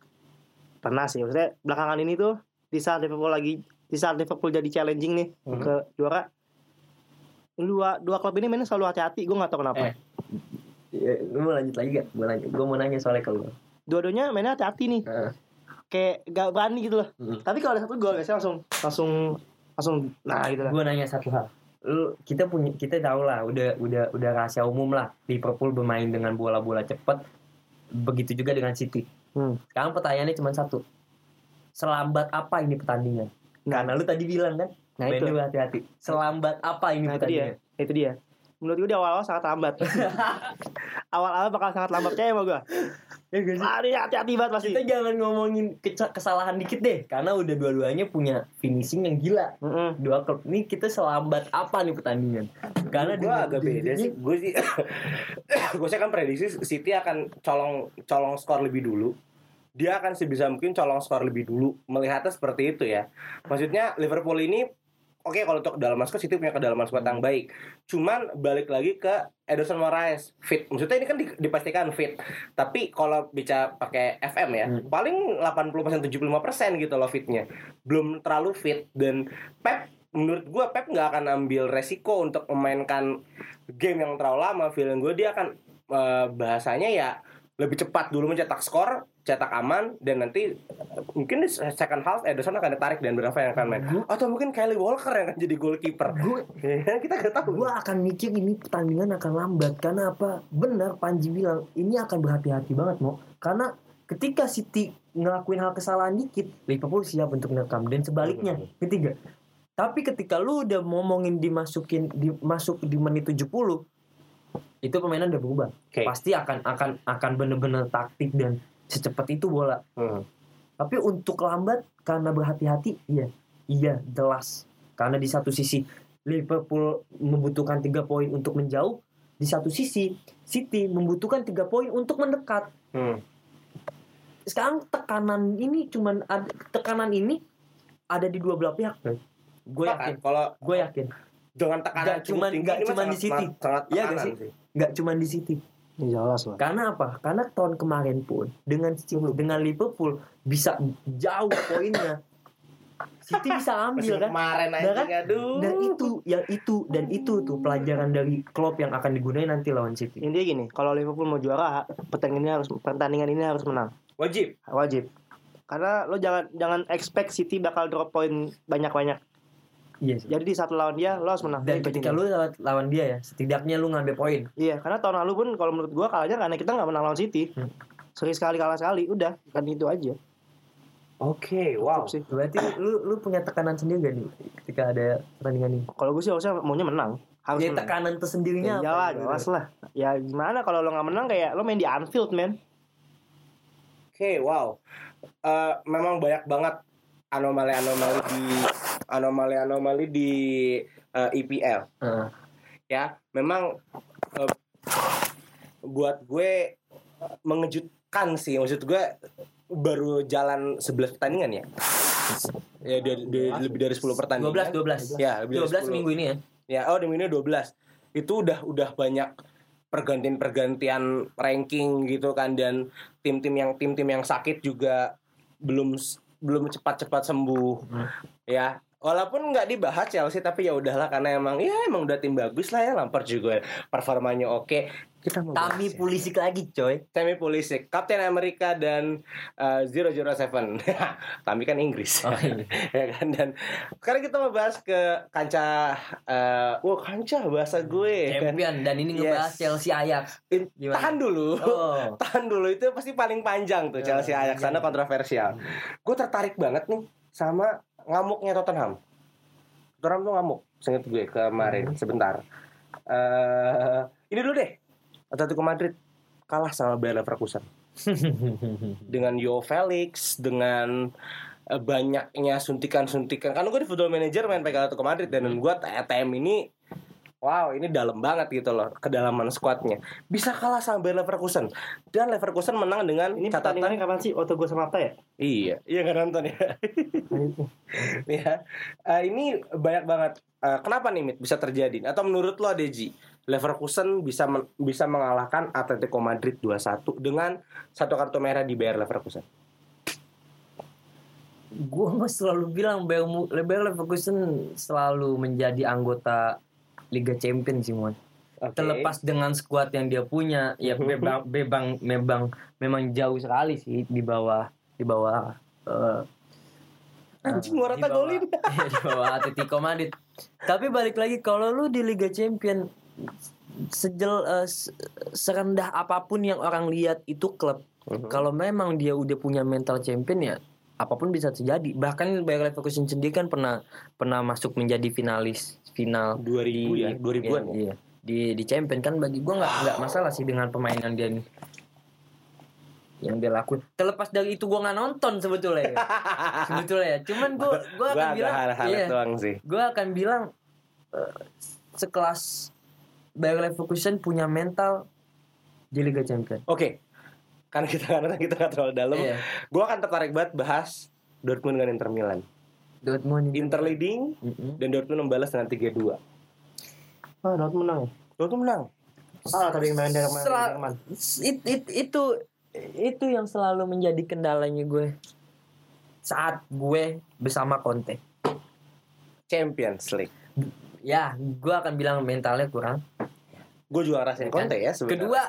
pernah sih. Maksudnya belakangan ini tuh di saat Liverpool lagi di saat Liverpool jadi challenging nih Mhm. ke juara dua dua klub ini mainnya selalu hati-hati gue nggak tahu kenapa Eh. Ya, lu mau lanjut lagi gak? Gue lanjut. Gue mau nanya soalnya ke lu. Dua-duanya mainnya hati-hati nih Heeh. kayak gak berani gitu loh Mhm. tapi kalau ada satu gol biasanya langsung langsung langsung nah gitu lah Gue nanya satu hal. Lu kita punya kita tahu lah udah udah udah rahasia umum lah Liverpool bermain dengan bola-bola cepat. Begitu juga dengan City. Hmm. Sekarang pertanyaannya cuma satu. Selambat apa ini pertandingan? Nah. Karena lu tadi bilang kan, nah itu hati-hati. Selambat apa ini Nah, itu dia. pertandingan? itu dia menurut gue di awal-awal sangat lambat awal-awal bakal sangat lambat kayak sama gue Ya gak sih? lari hati-hati banget pasti Kita jangan ngomongin kesalahan dikit deh, karena udah dua-duanya punya finishing yang gila. Mm-mm. Dua klub ini kita selambat apa nih pertandingan? Karena gue agak beda sih. Gue sih, gue sih akan prediksi City akan colong colong skor lebih dulu. Dia akan sebisa mungkin colong skor lebih dulu. Melihatnya seperti itu ya. Maksudnya Liverpool ini Oke kalau untuk kedalaman squad City punya kedalaman squad yang baik. Cuman balik lagi ke Ederson Moraes fit. Maksudnya ini kan di- dipastikan fit. Tapi kalau bicara pakai FM ya, Hmm. paling 80% 75% gitu loh fitnya. Belum terlalu fit dan Pep menurut gua Pep nggak akan ambil resiko untuk memainkan game yang terlalu lama. Feeling gue dia akan eh, bahasanya ya lebih cepat dulu mencetak skor, cetak aman dan nanti mungkin di second half Ederson akan ditarik dan berapa yang akan main. Atau mungkin Kylie Walker yang akan jadi goalkeeper. gue kita nggak tahu. gue akan mikir ini pertandingan akan lambat karena apa? Benar Panji bilang ini akan berhati-hati banget mau karena ketika City ngelakuin hal kesalahan dikit, Liverpool siap untuk nekam dan sebaliknya ketiga. Tapi ketika lu udah ngomongin dimasukin dimasuk di menit 70 itu permainan udah berubah. Oke. Pasti akan akan akan bener-bener taktik dan secepat itu bola. Hmm. Tapi untuk lambat karena berhati-hati, iya, iya jelas. Karena di satu sisi Liverpool membutuhkan tiga poin untuk menjauh, di satu sisi City membutuhkan tiga poin untuk mendekat. Hmm. Sekarang tekanan ini cuman ada, tekanan ini ada di dua belah pihak. Gue yakin, Kalau gue yakin, dengan tekanan cukup cuman- ini mah cuman di sangat- City. sangat Iya nggak tekanan sih? nggak cuman di City. Ya, jelas lah Karena apa? Karena tahun kemarin pun dengan dengan Liverpool bisa jauh poinnya. City bisa ambil kan? kemarin Nah, aja kan? aduh. dan itu yang itu dan itu tuh pelajaran dari Klopp yang akan digunakan nanti lawan City intinya gini kalau Liverpool mau juara pertandingan ini harus pertandingan ini harus menang wajib. wajib karena lo jangan jangan expect City bakal drop poin banyak-banyak iya sih. jadi di satu lawan dia lo harus menang. Dan ketika intinya. lu lawan, lawan dia ya setidaknya lu ngambil poin. Iya karena tahun lalu pun kalau menurut gua kalahnya karena kita nggak menang lawan City. Hmm. sering sekali kalah sekali udah kan itu aja. Oke, wow. Cukup sih. Berarti lu lu punya tekanan sendiri gak nih ketika ada pertandingan ini? Kalau gue sih harusnya maunya menang. Harus ya menang. tekanan tersendirinya ya, iyalah jelas lah. Ya gimana kalau lo nggak menang kayak lo main di Anfield men. Oke, wow. Eh, memang banyak banget anomali-anomali di anomali-anomali di eh, EPL Heeh. ya. Memang eh, buat gue mengejutkan sih. Maksud gue baru jalan 11 pertandingan ya. Ya dari, dari- lebih dari 10 pertandingan. 12 12. Ya, lebih dari 12 minggu ini ya. Ya, oh di minggu ini 12. Itu udah udah banyak pergantian-pergantian ranking gitu kan dan tim-tim yang tim-tim yang sakit juga belum belum cepat-cepat sembuh. Ya, walaupun nggak dibahas Chelsea tapi ya udahlah karena emang ya emang udah tim bagus lah ya Lampard juga performanya oke. Kita mau Tami ya. Pulisic lagi, coy. Tami Pulisic, Kapten Amerika dan uh, 007. Tami kan Inggris. Oh, iya. ya kan dan sekarang kita mau bahas ke kancah uh, wah kancah bahasa gue kan. Champion dan ini ngebahas Yes. Chelsea Ajax. Tahan dulu. Oh. tahan dulu itu pasti paling panjang tuh Chelsea Ya, Ajax iya. sana kontroversial. Gue tertarik banget nih sama ngamuknya Tottenham. Tottenham tuh ngamuk, seinget gue kemarin sebentar. eh ini dulu deh. Atletico Madrid kalah sama Bayer Leverkusen dengan Yo Felix dengan eh, banyaknya suntikan-suntikan kan gue di football manager main pegang Atletico Madrid dan gue TM ini wow ini dalam banget gitu loh kedalaman skuadnya bisa kalah sama Bayer Leverkusen. Dan Leverkusen menang dengan Ini catatan pertandingannya kapan sih? Waktu gue sama Apta ya? iya. Iya nggak nonton ya. Ya Eh, ini banyak banget. Eh, kenapa nih Mit bisa terjadi? Atau menurut lo Deji Leverkusen bisa men- bisa mengalahkan Atletico Madrid 2-1 dengan satu kartu merah di Bayer Leverkusen? Gue selalu bilang Bayer Leverkusen selalu menjadi anggota Liga Champions sih Mon. Oke. Terlepas dengan skuad yang dia punya, ya bebang bebang memang memang jauh sekali sih di bawah di bawah eh, Anjing, eh, Morata golin. Iya, di bawah Atletico Madrid. Tapi balik lagi kalau lu di Liga Champion sejel se- serendah apa pun yang orang lihat itu klub Mhm. kalau memang dia udah punya mental champion ya apa pun bisa terjadi. Bahkan Bayer Leverkusen sendiri kan pernah pernah masuk menjadi finalis final 2000 ya, 2000-an ya. iya, di di champion kan bagi gua nggak nggak masalah sih dengan permainan dia nih yang dia lakuin. Terlepas dari itu gua nggak nonton sebetulnya ya. sebetulnya ya. Cuman gua gua Gua akan ada bilang iya, gua akan bilang eh, sekelas Bayer Leverkusen punya mental di Liga Champion Oke. Karena kita karena kita nggak terlalu dalam, Iya. gue akan tertarik banget bahas Dortmund dengan Inter Milan. Dortmund Inter leading Mm-mm. dan Dortmund membalas dengan 3-2. Ah, Dortmund menang ya? Dortmund menang. Ah, main dari main Sel- Jerman. It- it- itu itu yang selalu menjadi kendalanya gue saat gue bersama Conte. Champions League. Ya, gue akan bilang mentalnya kurang. Gue juga ngerasain Conte ya sebenarnya. Kedua,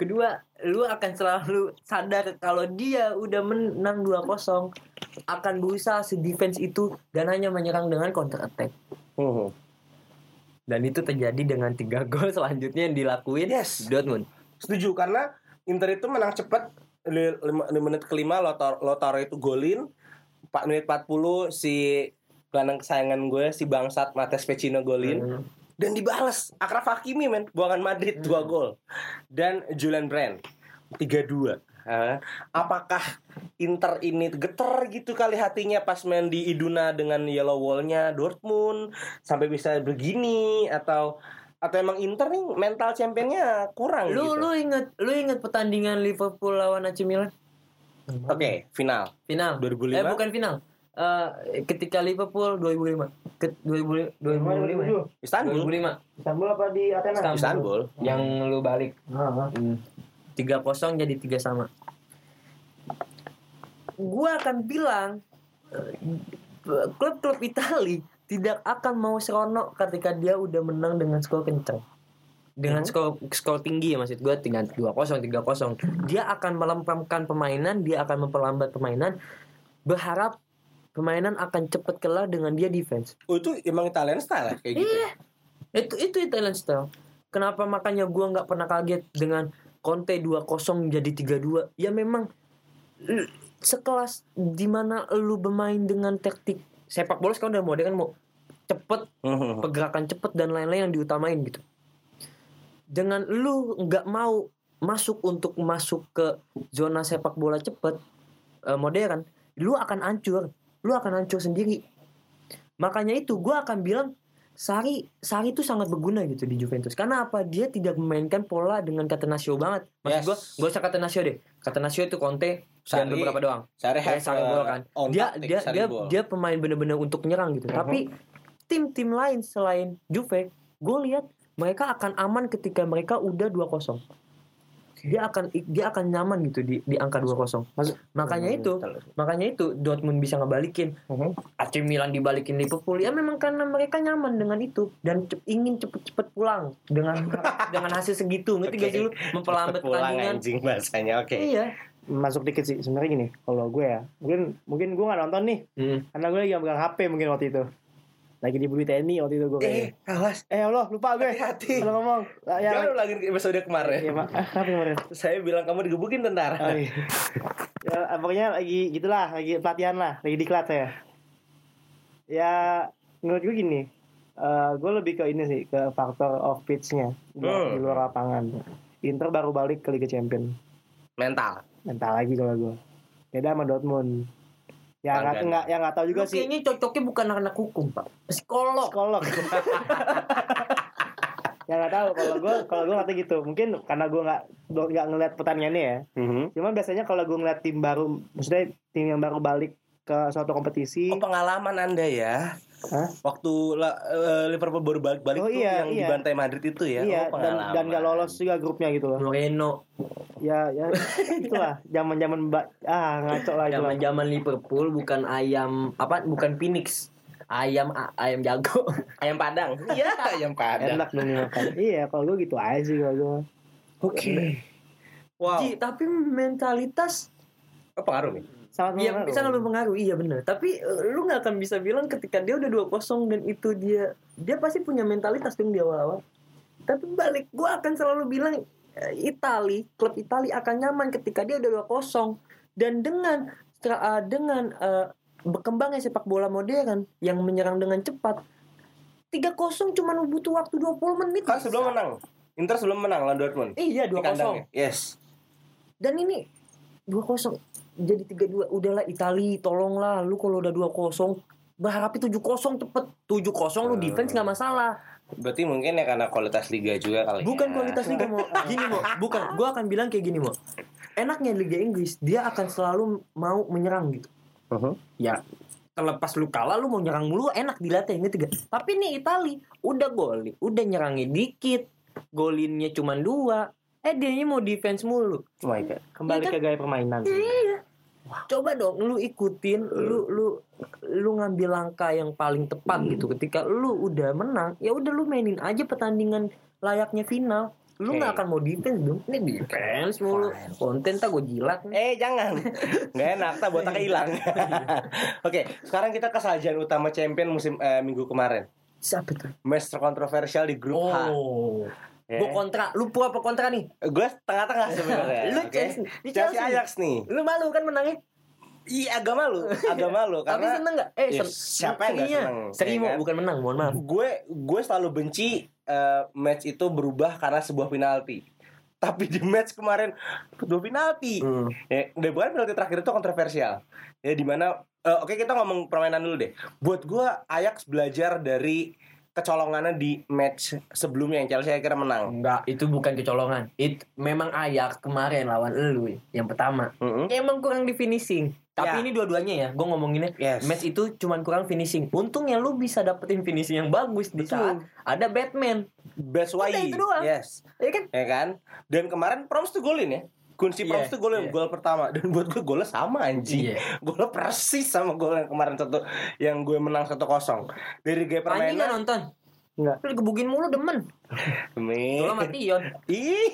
kedua, lu akan selalu sadar kalau dia udah menang 2-0 akan berusaha se-defense itu dan hanya menyerang dengan counter attack. Mhm. Dan itu terjadi dengan tiga gol selanjutnya yang dilakuin Yes. Dortmund. Setuju karena Inter itu menang cepat di menit kelima Lautaro, Lautaro itu golin 4 menit 40 si gelandang kesayangan gue si bangsat Mates Vecino golin Hmm. Dan dibalas Akraf Hakimi men buangan Madrid 2 gol dan Julian Brand 3-2 Eh, apakah Inter ini geter gitu kali hatinya pas main di Iduna dengan yellow wallnya Dortmund sampai bisa begini atau atau emang Inter nih mental championnya kurang Lu gitu? lu inget lu inget pertandingan Liverpool lawan AC Milan? Oke, final Final. 2005. Eh bukan final. Eh ketika Liverpool 2005. Ke 2000 2005. ya? Istanbul. 2005. Istanbul apa di Athena? Istanbul. Yang lu balik. Ah. Tiga kosong jadi tiga sama. Gua akan bilang eh, klub-klub Itali tidak akan mau seronok ketika dia udah menang dengan skor kencang. Dengan skor skor tinggi ya maksud gue tinggal dua kosong tiga kosong dia akan melempamkan permainan dia akan memperlambat permainan berharap permainan akan cepat kelar dengan dia defense Oh, itu emang Italian style ya kayak gitu. Iya. itu itu Italian style kenapa makanya gua nggak pernah kaget dengan Conte 2-0 jadi 3-2 ya memang sekelas di mana lu bermain dengan taktik sepak bola sekarang udah modern mau cepet Mhm. pergerakan cepet dan lain-lain yang diutamain gitu dengan lu nggak mau masuk untuk masuk ke zona sepak bola cepat eh, modern, lu akan hancur, lu akan hancur sendiri. Makanya itu gue akan bilang Sari Sari itu sangat berguna gitu di Juventus. Karena apa? Dia tidak memainkan pola dengan Catenaccio banget. Maksud Yes. gue, gak usah Catenaccio deh. Catenaccio itu Conte dan Sarri- beberapa doang. Sari Kayak have Sarri uh, ball kan. Dia dia dia ball. dia pemain bener-bener untuk nyerang gitu. Mhm. Tapi tim-tim lain selain Juve, gue lihat mereka akan aman ketika mereka udah 2-0. Dia akan dia akan nyaman gitu di di angka 2-0. Maksud- Makanya itu, makanya itu Dortmund bisa ngebalikin. Mhm. AC Milan dibalikin Liverpool ya memang karena mereka nyaman dengan itu dan cep- ingin cepet-cepet pulang dengan dengan hasil segitu ngerti gak sih lu memperlambat Pulang pertandingan anjing bahasanya. Oke. iya masuk dikit sih sebenarnya gini kalau gue ya mungkin mungkin gue nggak nonton nih Hmm. karena gue lagi pegang HP mungkin waktu itu lagi dibully TNI waktu itu gue Eh, awas. eh Allah lupa gue Hati-hati. kalau ngomong Ah, ya, Jangan lagi episode kemarin. ya, Mak. Ah, kenapa kemarin Saya bilang kamu digebukin tentara. Oh, iya. ya, pokoknya lagi gitulah, lagi pelatihan lah, lagi diklat saya. Ya, menurut gue gini, eh gue lebih ke ini sih, ke faktor off pitch-nya di, Hmm. di luar lapangan. Inter baru balik ke Liga Champion, Mental. mental lagi kalau gue. Beda sama Dortmund. Ya nggak nggak ya nggak tahu juga Lu sih. kayaknya cocoknya bukan anak hukum pak psikolog Psikolog. ya nggak tahu kalau gue kalau gue nggak tahu gitu. Mungkin karena gue nggak nggak ngeliat pertandingannya ya. Mhm. Cuman biasanya kalau gue ngeliat tim baru, maksudnya tim yang baru balik ke suatu kompetisi, Oh pengalaman anda ya Hah? Waktu la- eh, Liverpool baru balik-balik Oh, tuh iya, yang iya. dibantai Madrid itu ya iya Oh, dan pengalaman. dan nggak lolos juga grupnya gitu loh. Moreno Ya ya itulah zaman zaman ah ngaco lah itu. lah. zaman zaman Liverpool bukan ayam apa bukan Phoenix ayam ayam jago Ayam Padang Iya ayam Padang Enak dong dimakan. iya kalau gue gitu aja sih kalau gue. Oke Wow Ji, tapi mentalitas oh, Pengaruh nih Sangat Iya mempengaruhi. bisa lu pengaruh iya benar tapi eh, lu nggak akan bisa bilang ketika dia udah 2-0 dan itu dia dia pasti punya mentalitas dong di awal-awal. Tapi balik gua akan selalu bilang eh, Itali klub Itali akan nyaman ketika dia udah 2-0 dan dengan stra- eh, dengan eh, berkembangnya sepak bola modern yang menyerang dengan cepat 3-0 cuma butuh waktu 20 menit. Kan sebelum menang. Inter sebelum menang lawan Dortmund. Iya 2-0 kandangnya. Yes. Dan ini 2-0 jadi 3-2 udahlah Itali tolonglah. Lu kalau udah 2-0 berharapnya 7-0 cepet. 7-0 lu defense nggak masalah. Berarti mungkin ya karena kualitas liga juga kali bukan ya. kualitas liga mau gini mau bukan. Gua akan bilang kayak gini mau enaknya Liga Inggris dia akan selalu mau menyerang gitu. Mhm. ya terlepas lu kalah lu mau nyerang mulu enak dilatih gitu gak tapi nih Itali udah gol udah nyerangnya dikit golinnya cuma dua eh dia mau defense mulu Oh my god kembali kan? ke gaya permainan. sih. Iya. Coba dong lu ikutin, lu lu lu ngambil langkah yang paling tepat gitu. Ketika lu udah menang, ya udah lu mainin aja pertandingan layaknya final. Lu nggak akan mau defense dong. Ini defense mulu. Konten tak gue jilat. nih. Eh jangan Nggak enak Tak botaknya hilang Oke Sekarang kita ke sajian utama champion musim eh, minggu kemarin Siapa tuh? Match terkontroversial di grup H Ya. Gue kontra. Lu pro apa kontra nih? Gue tengah-tengah sebenarnya Lu oke? Chelsea. Chelsea Chelsea. Ajax nih Lu malu kan menangnya? Iya agak malu Agak malu Tapi Karena seneng gak? Eh, Ya, sen- siapa yang serinya. seneng, Seri ya kan? bukan menang, mohon maaf. gue gue selalu benci eh, match itu berubah karena sebuah penalti. Tapi di match kemarin dua penalti. Hmm. Ya, dan bukan penalti terakhir itu kontroversial. Ya di mana eh, oke kita ngomong permainan dulu deh. Buat gue Ajax belajar dari kecolongannya di match sebelumnya yang Chelsea akhirnya menang. Enggak, itu bukan kecolongan. Itu memang Ayak kemarin lawan elu yang pertama. Mm-mm. Emang kurang di finishing. Tapi Ya. ini dua-duanya ya, gue ngomonginnya Yes. match itu cuman kurang finishing. Untungnya lu bisa dapetin finishing yang bagus di saat ada Batman, Best Udah, way. itu doang. Yes. ya kan? Ya kan? Dan kemarin Proms tuh golin ya. Kunci Iya, Proms tuh golin iya. gol pertama dan buat gue golnya sama anjing. Iya. Golnya persis sama gol yang kemarin satu yang gue menang 1-0. Dari gaya Anjing nggak permainan nonton. Enggak. Lu digebugin mulu demen. Demi. Lu sama Tion. Ih.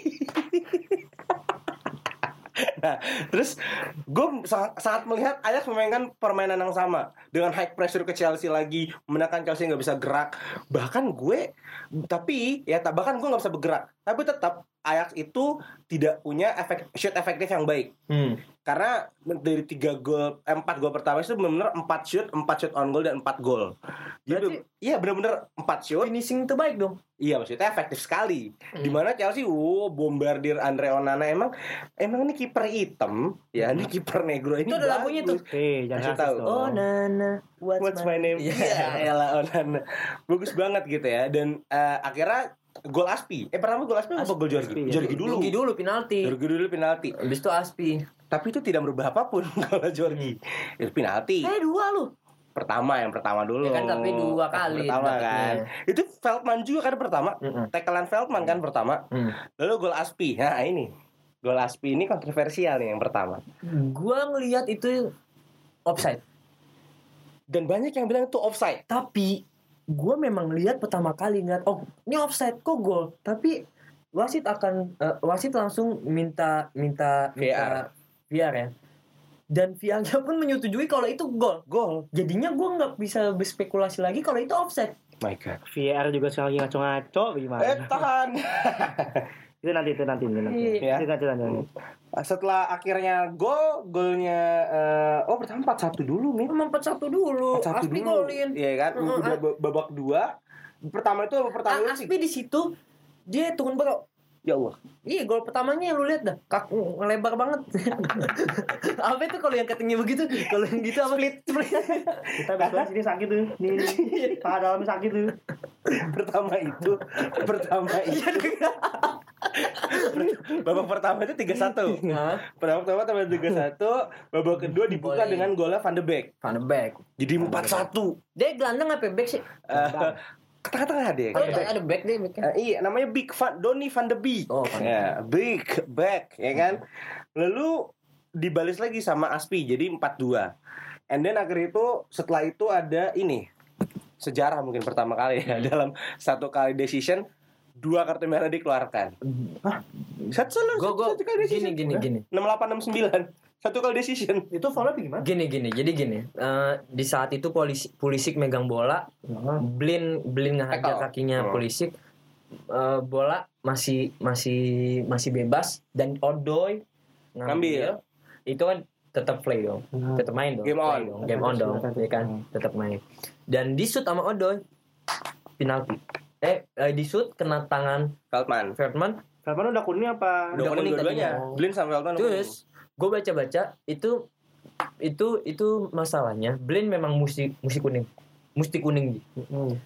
nah, terus gue sangat, sangat melihat Ajax memainkan permainan yang sama dengan high pressure ke Chelsea lagi, menekan Chelsea nggak bisa gerak. Bahkan gue, tapi ya bahkan gue nggak bisa bergerak, tapi tetap Ajax itu tidak punya efek shoot efektif yang baik. Hmm. Karena dari tiga gol, eh, empat gol pertama itu benar-benar empat shoot, empat shoot on goal dan empat gol. Jadi Berarti- iya benar-benar empat shoot. Finishing terbaik dong. Iya maksudnya efektif sekali. Hmm. Di mana Chelsea, wow, bombardir Andre Onana emang emang ini kiper hitam, ya ini kiper negro ini. Itu ada lagunya tuh. Eh, jangan tahu. Oh Nana, what's, What's my name? Iya. Iya, elah Onana. Bagus banget gitu ya. Dan eh, akhirnya gol Aspi. Eh pertama gol Aspi apa gol Jorgi? Ya. Jorgi dulu. Jorgi dulu penalti. Jorgi dulu penalti. Habis itu Aspi. Tapi itu tidak merubah apa pun kalau Jorgi. Itu penalti. Eh dua lu. Pertama yang pertama dulu. Ya kan, tapi dua kali Pertama dapetnya. kan. Itu Feldman juga kan pertama. Mm-mm. Tekelan Feldman kan pertama. Hmm. Lalu gol Aspi. Nah, ini. Gol Aspi ini kontroversial nih yang pertama. Gua ngelihat itu offside. Dan banyak yang bilang itu offside. Tapi gua memang lihat pertama kali ngeliat oh ini offside kok gol. Tapi wasit akan eh, wasit langsung minta minta minta VR ya. Dan VR-nya pun menyetujui kalau itu gol. Gol. Jadinya gua nggak bisa berspekulasi lagi kalau itu offside. My God. VR juga sekali ngaco-ngaco gimana? Eh, tahan. itu nanti itu nanti itu nanti. Iya. Itu nanti nanti. nanti. Setelah akhirnya gol, golnya eh, oh pertama 4-1 dulu, Min. Emang 4-1 dulu. 4-1 Aspi dulu. golin. Iya kan? Heeh, Udah ba- babak dua. Pertama itu pertama Ah. Aspi di situ dia turun berok. Ya Allah. Iya gol pertamanya lu lihat dah kak lebar banget. apa itu kalau yang katanya begitu? Kalau yang gitu apa? Split, split. Kita bisa sini sakit tuh. Nih, nih. paha dalam sakit tuh. pertama itu pertama Iya, itu. babak pertama itu 3-1 Nah, babak pertama tambah 3-1 babak kedua dibuka Boleh. dengan golnya Van de Beek. Van de Beek. jadi 4-1 Dia gelandang apa back sih? Eh, tengah-tengah deh Oh, ada back deh. Eh, iya namanya Big Van Donny Van de Beek. Oh, ya Big Back ya kan? Lalu dibalas lagi sama Aspi jadi 4-2 and then akhir itu setelah itu ada ini sejarah mungkin pertama kali ya dalam satu kali decision dua kartu merah dikeluarkan satu satu Gue gue satu kali decision gini gini gini. 6869 satu kali decision Itu foulnya apa gimana? Gini gini. Jadi gini. eh, di saat itu polisi Pulisic megang bola, Blin Blin ngehajar kakinya Hmm. Pulisic. Eh, bola masih masih masih bebas dan Odoi ngambil. Itu kan tetap play dong. Tetap main dong. Game Play on. dong. Game on dong, ya kan? Tetap main. Dan di shoot sama Odoi penalti. Eh, eh di shoot kena tangan Feldman Ferdman. Feldman udah kuning apa? udah Udah kuning kuning tadinya. Blin sama Feldman Terus gue baca-baca itu itu itu masalahnya Blin memang mesti mesti kuning. Mesti kuning. Hmm.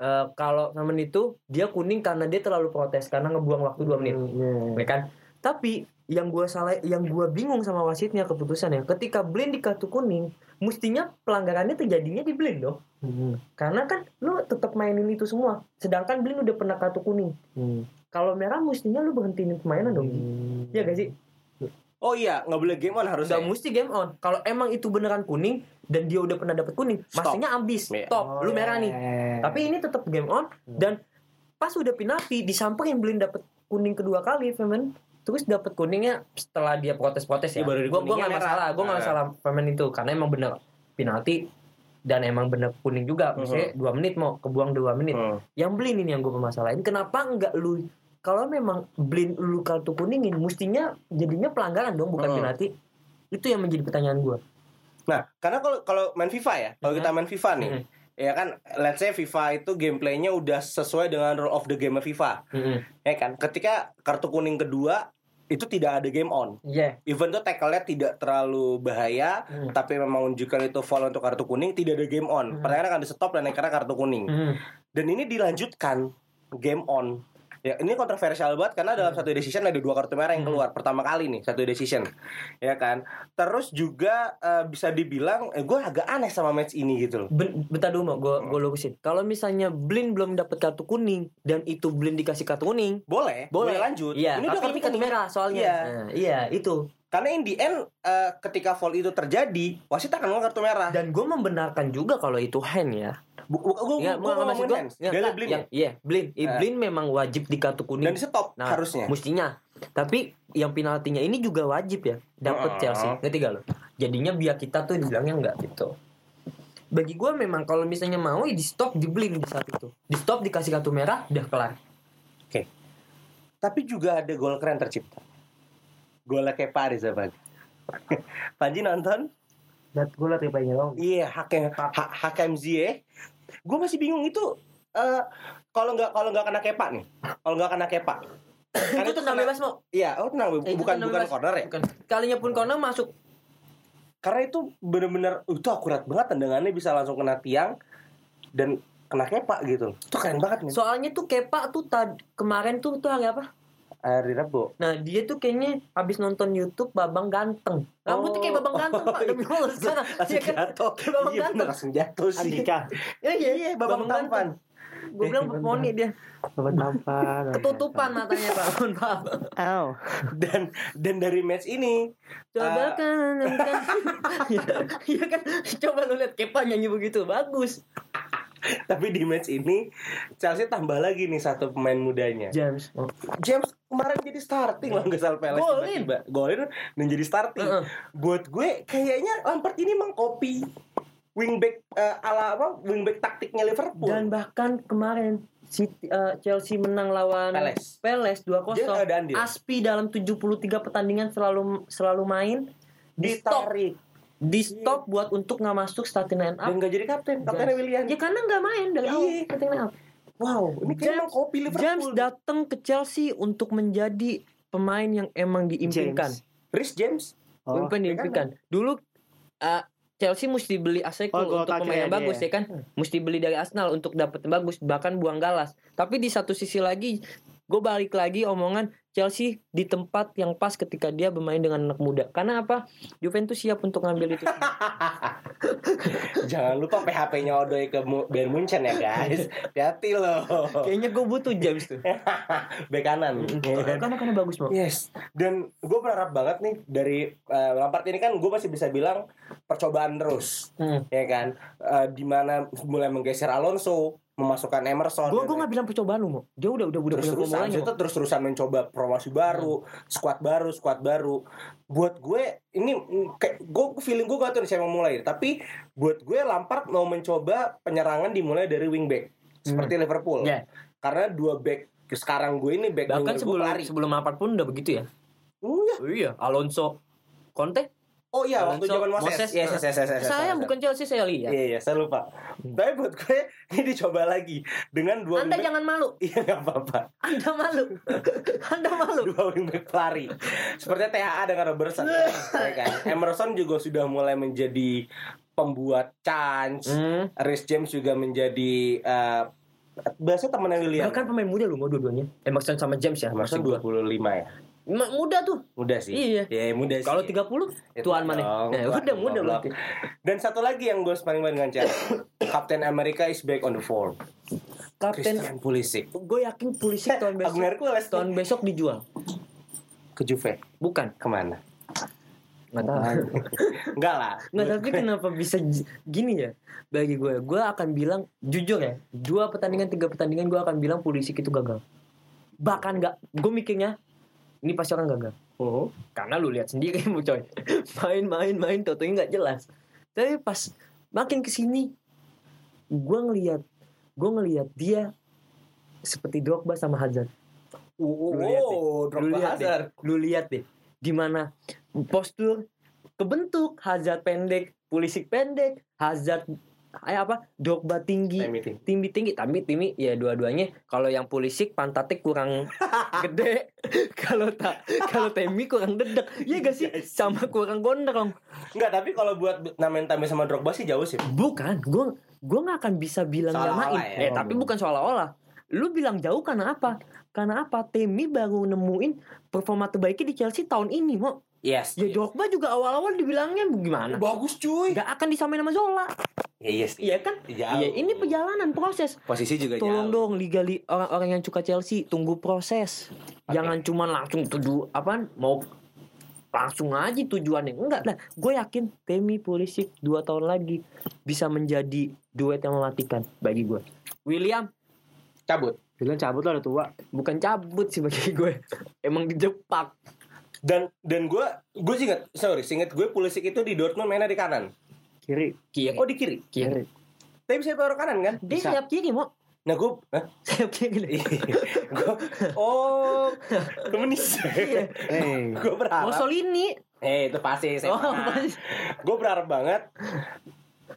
Eh, kalau Feldman itu dia kuning karena dia terlalu protes karena ngebuang waktu 2 menit. Hmm, ya kan tapi yang gua salah yang gua bingung sama wasitnya keputusannya ketika Blin di kartu kuning mestinya pelanggarannya terjadinya di Blin dong Hmm. karena kan lu tetap mainin itu semua sedangkan Blin udah pernah kartu kuning Hmm. kalau merah mestinya lu berhentiin permainan dong Hmm. Iya gak sih oh iya nggak boleh game on harusnya udah mesti game on kalau emang itu beneran kuning dan dia udah pernah dapet kuning Stop. mestinya ambis Iya. stop lu merah nih Eh. tapi ini tetap game on dan pas udah penalti disamperin Blin dapet kuning kedua kali Femen terus dapet kuningnya setelah dia protes-protes ya. Iya, baru gue gue nggak masalah gue nggak Nah. masalah Femen itu karena emang bener. Penalti dan emang bener kuning juga. Misalnya dua menit mau kebuang dua menit. Hmm. yang Blin ini yang gue permasalahin. Kenapa enggak lu kalau memang Blin lu kartu kuningin mestinya jadinya pelanggaran dong bukan Hmm. penalti. Itu yang menjadi pertanyaan gue Nah, karena kalau kalau main FIFA ya, kalau kita main FIFA nih, Mhm. ya kan, let's say FIFA itu gameplaynya udah sesuai dengan rule of the game FIFA, ya kan. Ketika kartu kuning kedua itu tidak ada game on. Iya Even tuh tackle-nya tidak terlalu bahaya, Hmm. tapi memang menunjukkan itu foul untuk kartu kuning, tidak ada game on. Hmm. Pertandingan akan di stop dan akhirnya kartu kuning. Hmm. Dan ini dilanjutkan game on. Ya, ini kontroversial banget karena dalam satu decision ada dua kartu merah yang Hmm. keluar pertama kali nih satu decision, ya kan. Terus juga eh, bisa dibilang, eh, gue agak aneh sama match ini gitu loh. Ben- bentar dulu mau gue gue lurusin. Kalau misalnya Blin belum dapat kartu kuning dan itu Blin dikasih kartu kuning, Boleh, boleh lanjut. Iya, ini udah tapi ini kartu merah soalnya. Iya. Nah, iya itu. Karena in the end eh, ketika foul itu terjadi, wasit akan kartu merah. Dan gue membenarkan juga kalau itu hand ya. Gue Ya, gue maksud ngomongin gua- hands. ya, tak, Blin yang iya Blin. Eh. Blin memang wajib di kartu dan kuning. di stop Nah, harusnya. Mestinya. Tapi yang penaltinya ini juga wajib ya dapat Oh. Chelsea. Ngerti gak lo? Jadinya biar kita tuh dibilangnya enggak gitu. Bagi gue memang kalau misalnya mau ya di stop di Blin di saat itu. Di stop dikasih kartu merah udah kelar. tapi juga ada gol keren tercipta. Golnya Kepa Arrizabalaga. Panji nonton? Lihat gue liat replaynya dong. Iya, Hakem ha, Hakem Ziyech. Gue masih bingung itu eh kalau nggak kalau nggak kena Kepa nih. Kalau nggak kena Kepa. Kan itu tenang kena- bebas mau Iya, oh tenang Eh, itu bukan tenang bukan bebas. corner ya. bukan kalinya pun corner masuk Karena itu bener-bener itu akurat banget tendangannya bisa langsung kena tiang dan kena Kepa gitu. Itu keren banget nih. soalnya tuh Kepa tuh tad kemarin tuh tuh hari apa Hari Rabu. Nah dia tuh kayaknya habis nonton YouTube Babang Ganteng Rambutnya kayak Babang Ganteng pak Demi Allah sekarang langsung Iya kan? jatuh. Kayak Babang Iya, Ganteng langsung jatuh sih. Andika. Ya iya Iya, babang tampan. Gue bilang poni dia Bapak tampan. Ketutupan matanya pak Mohon maaf Aw. Dan dan dari match ini Coba Ah. kan kan Iya iya kan Coba lu lihat Kepa nyanyi begitu Bagus tapi di match ini Chelsea tambah lagi nih satu pemain mudanya. James. James kemarin jadi starting loh nggak salah Peles Golin. tiba-tiba. golin dan jadi starting. Heeh. Buat gue kayaknya Lampard ini mengcopy wingback eh, ala apa wingback taktiknya Liverpool. Dan bahkan kemarin City, eh, Chelsea menang lawan Peles. Peles 2-0 Dia nggak ada andil. Aspi dalam 73 pertandingan selalu selalu main ditarik di stop buat untuk nggak masuk starting line up dan nggak jadi kapten. Kaptennya William. ya karena nggak main dari awal Iya. starting line up Wow, ini James- mengcopy Liverpool. James datang ke Chelsea untuk menjadi pemain yang emang diimpikan. Rhys James. Oh. Diimpikan dulu uh, Chelsea mesti beli Aseko Oh, gol untuk pemain yang ya bagus dia. ya kan mesti beli dari Arsenal untuk dapat yang bagus bahkan buang galas tapi di satu sisi lagi gue balik lagi omongan Chelsea di tempat yang pas ketika dia bermain dengan anak muda karena apa Juventus siap untuk ngambil itu Jangan lupa PHP-nya Odoi ke Bayern Munchen ya guys. Hati loh. kayaknya gue butuh James tuh Bek kanan. ya kan? karena karena bagus mau Yes, dan gue berharap banget nih dari eh, Lampard ini kan gue masih bisa bilang percobaan terus, Hmm. ya kan? Eh, di mana mulai menggeser Alonso, memasukkan Emerson. gue gue nggak bilang percobaan lu mau dia udah udah udah terus punya terusan formulanya itu terus terusan mencoba promosi baru, squad baru, squad baru. Buat gue ini kayak gue feeling gue gak tahu siapa mulai, tapi buat gue Lampard mau mencoba penyerangan dimulai dari wingback seperti Liverpool. Ya. Karena dua back sekarang gue ini back bahkan gue sebelum lari. sebelum Lampard pun udah begitu ya Iya. oh, iya Alonso Conte Oh iya, waktu zaman Moses. Moses. Yes, yes, yes, yes, yes, saya yes, bukan Chelsea saya lihat Iya, iya, saya lupa. Tapi buat gue ini dicoba lagi dengan dua Anda wingback. jangan malu. Iya nggak apa-apa. Anda malu. Anda malu. Dua wingback pelari. Seperti THA dengan Robertson. ya kan? Emerson juga sudah mulai menjadi pembuat chance. Hmm. Rhys James juga menjadi eh bahasa temennya William. Bahkan pemain muda lu mau dua-duanya. Emerson sama James ya. Emerson Maksud gua. 25 ya. Muda tuh. Muda sih. Iya. Ya, muda sih. Kalau 30 Itu tuan mana? Nah, tuan udah muda berarti. Dan satu lagi yang gue paling dengan Chelsea. Captain America is back on the form. Kapten Christian Pulisic. gue yakin Pulisic tahun besok Agung Hercules nih. tahun besok dijual. ke Juve. Bukan. Ke mana? Nggak tahu. Enggak lah. Nggak tapi kenapa bisa gini ya? Bagi gue, gue akan bilang jujur ya, dua pertandingan tiga pertandingan gue akan bilang Pulisic itu gagal. Bahkan nggak, gue mikirnya ini pasti orang gagal. Oh. Karena lu lihat sendiri mu coy. Main-main main totonya nggak jelas. Tapi pas makin ke sini gue ngelihat gue ngelihat dia seperti Drogba sama Hazard. Oh, Lu lihat deh. oh, Lu Drogba lihat Hazard. deh. Lu lihat deh. Gimana postur kebentuk Hazard pendek, Pulisic pendek, Hazard kayak apa? Drogba tinggi, tinggi. Tinggi. Tapi Timi ya dua-duanya kalau yang Pulisic pantatnya kurang gede. Kalau tak kalau Temi kurang dedek. Ya gak sih? Sama kurang gondrong. Enggak, tapi kalau buat namain Tami sama Drogba sih jauh sih. bukan. Gue gue nggak akan bisa bilang nyamain ya. eh tapi bukan seolah-olah. Lu bilang jauh karena apa? Karena apa? Temi baru nemuin performa terbaiknya di Chelsea tahun ini mau Yes. ya Drogba juga awal-awal dibilangnya gimana Bagus cuy. nggak akan disamain sama Zola Ya, yes. iya kan Jauh. iya ini perjalanan proses Posisi juga Tolong jauh. dong liga li orang-orang yang suka Chelsea tunggu proses. Jangan cuma langsung tuju apa mau langsung aja tujuannya. Enggak lah. Gue yakin Temi Pulisic dua tahun lagi bisa menjadi duet yang mematikan bagi gue. William Cabut. Bilang cabut lah udah tua. bukan cabut sih bagi gue. Emang dijepak. Dan dan gue gue sih inget, sorry, inget gue Pulisic itu di Dortmund mainnya di kanan. Kiri. Kiri. Oh di kiri. kiri. Kiri. Tapi bisa taruh kanan kan? Dia bisa. sayap kiri mau. Nah gue, Sayapnya gede. gue, oh, komunis. Eh, gue berharap. Mussolini. Eh itu pasti saya. Oh. Gue berharap banget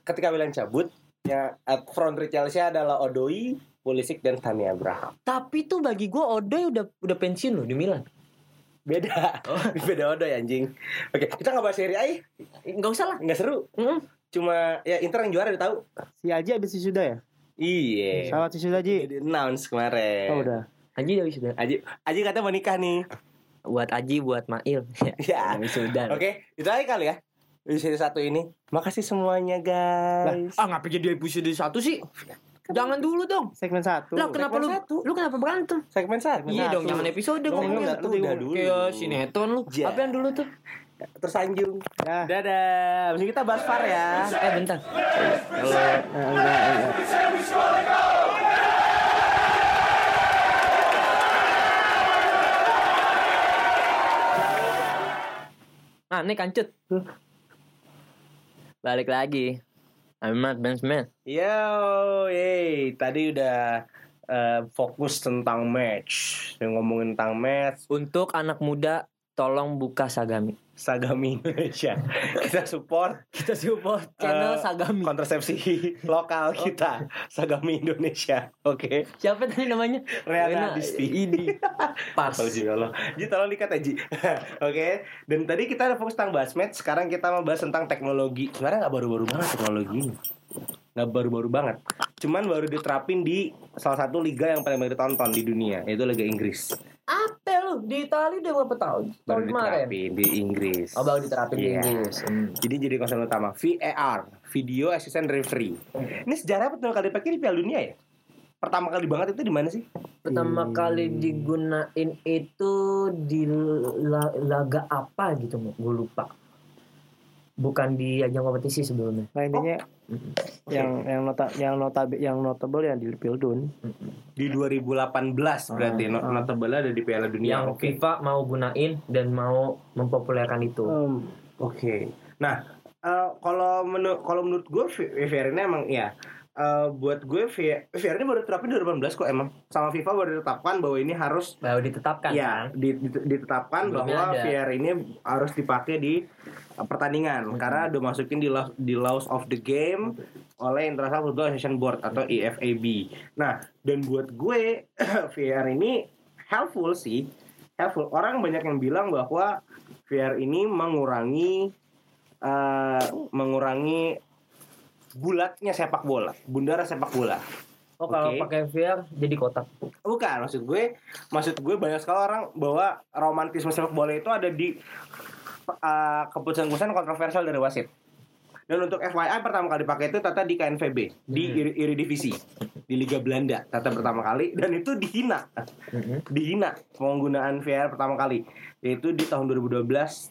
ketika William cabut, ya at front three Chelsea adalah Odoi, Pulisic dan Tammy Abraham. Tapi tuh bagi gue Odoi udah udah pensiun loh di Milan. Beda, beda Odoi anjing. Oke, kita nggak bahas Serie A, ya. Enggak usah lah. nggak seru. Mm. Cuma ya Inter yang juara udah tahu. si Aji habis wisuda ya? Iya. Selamat wisuda Ji. Jadi announce kemarin. Oh udah. Aji udah sudah. Aji, Aji katanya mau nikah nih. Buat Aji, buat Mail. Ya. sudah. Oke, itu aja kali ya. Episode satu ini. Makasih semuanya guys. Ah ngapain jadi episode satu sih? Jangan dulu dong. Segmen satu. Lah kenapa lu segmen satu. lu kenapa berantem? Segmen satu. Iya dong, jangan episode Segmen ngomongnya. satu udah dulu. Kayak sinetron lu. Ja. Apa yang dulu tuh? Tersanjung. Dah. Dadah. Ini kita bahas VAR ya. Eh bentar. Kalau Eh, enggak, enggak. Ah, ini kancut. Balik lagi. I'm not Benchman. Yo, yey, tadi udah eh, fokus tentang match, Yang ngomongin tentang match, Untuk anak muda, tolong buka Sagami. Sagami Indonesia. kita support Kita support channel Eh, Sagami. kontrasepsi lokal kita, Sagami Indonesia. Oke, Siapa tadi namanya? Reana Disti. Ini. Pas. Lo. Ji tolong dikat ya Ji. Oke. Dan tadi kita udah fokus tentang match. Sekarang kita mau bahas tentang teknologi. Sebenarnya nggak baru-baru banget teknologi ini. Nggak baru-baru banget. Cuman baru diterapin di salah satu liga yang paling banyak ditonton di dunia, yaitu Liga Inggris. Lu? Di Itali udah berapa tahun? Baru Tahun kemarin. diterapin di Inggris. Oh, baru diterapin di Iya. Inggris. Hmm. Jadi jadi konsep utama VAR, Video Assistant Referee. Ini sejarah pertama kali dipakai di Piala Dunia ya? Pertama kali banget itu di mana sih? Pertama kali digunain itu di la- laga apa gitu, gue lupa. Bukan di ajang kompetisi sebelumnya. Nah intinya yang yang nota yang nota yang notable yang di Pildun. Di 2018 berarti not ah. notable ada di Piala Dunia. yang Oke. FIFA mau gunain dan mau mempopulerkan itu. Um, Oke. Nah, eh, kalau menurut kalau menurut gue ini emang ya eh, buat gue VAR ini baru terapin 2018 kok emang sama FIFA baru ditetapkan bahwa ini harus Baru ditetapkan ya kan? di- di- ditetapkan Sebelumnya bahwa ada. VAR ini harus dipakai di uh, pertandingan karena udah masukin di di laws of the game oleh International Football Association Board atau IFAB. Nah, dan buat gue VAR ini helpful sih. Helpful. Orang banyak yang bilang bahwa VAR ini mengurangi uh, mengurangi bulatnya sepak bola, bundara sepak bola. Oh kalau Oke. pakai VR jadi kotak. Bukan, maksud gue, maksud gue banyak sekali orang bahwa romantisme sepak bola itu ada di uh, keputusan-keputusan kontroversial dari wasit. Dan untuk FYI pertama kali dipakai itu tata di KNVB di Hmm. Iri- Eredivisie di Liga Belanda tata pertama kali. Dan itu dihina. Dihina penggunaan VR pertama kali. Yaitu di tahun 2012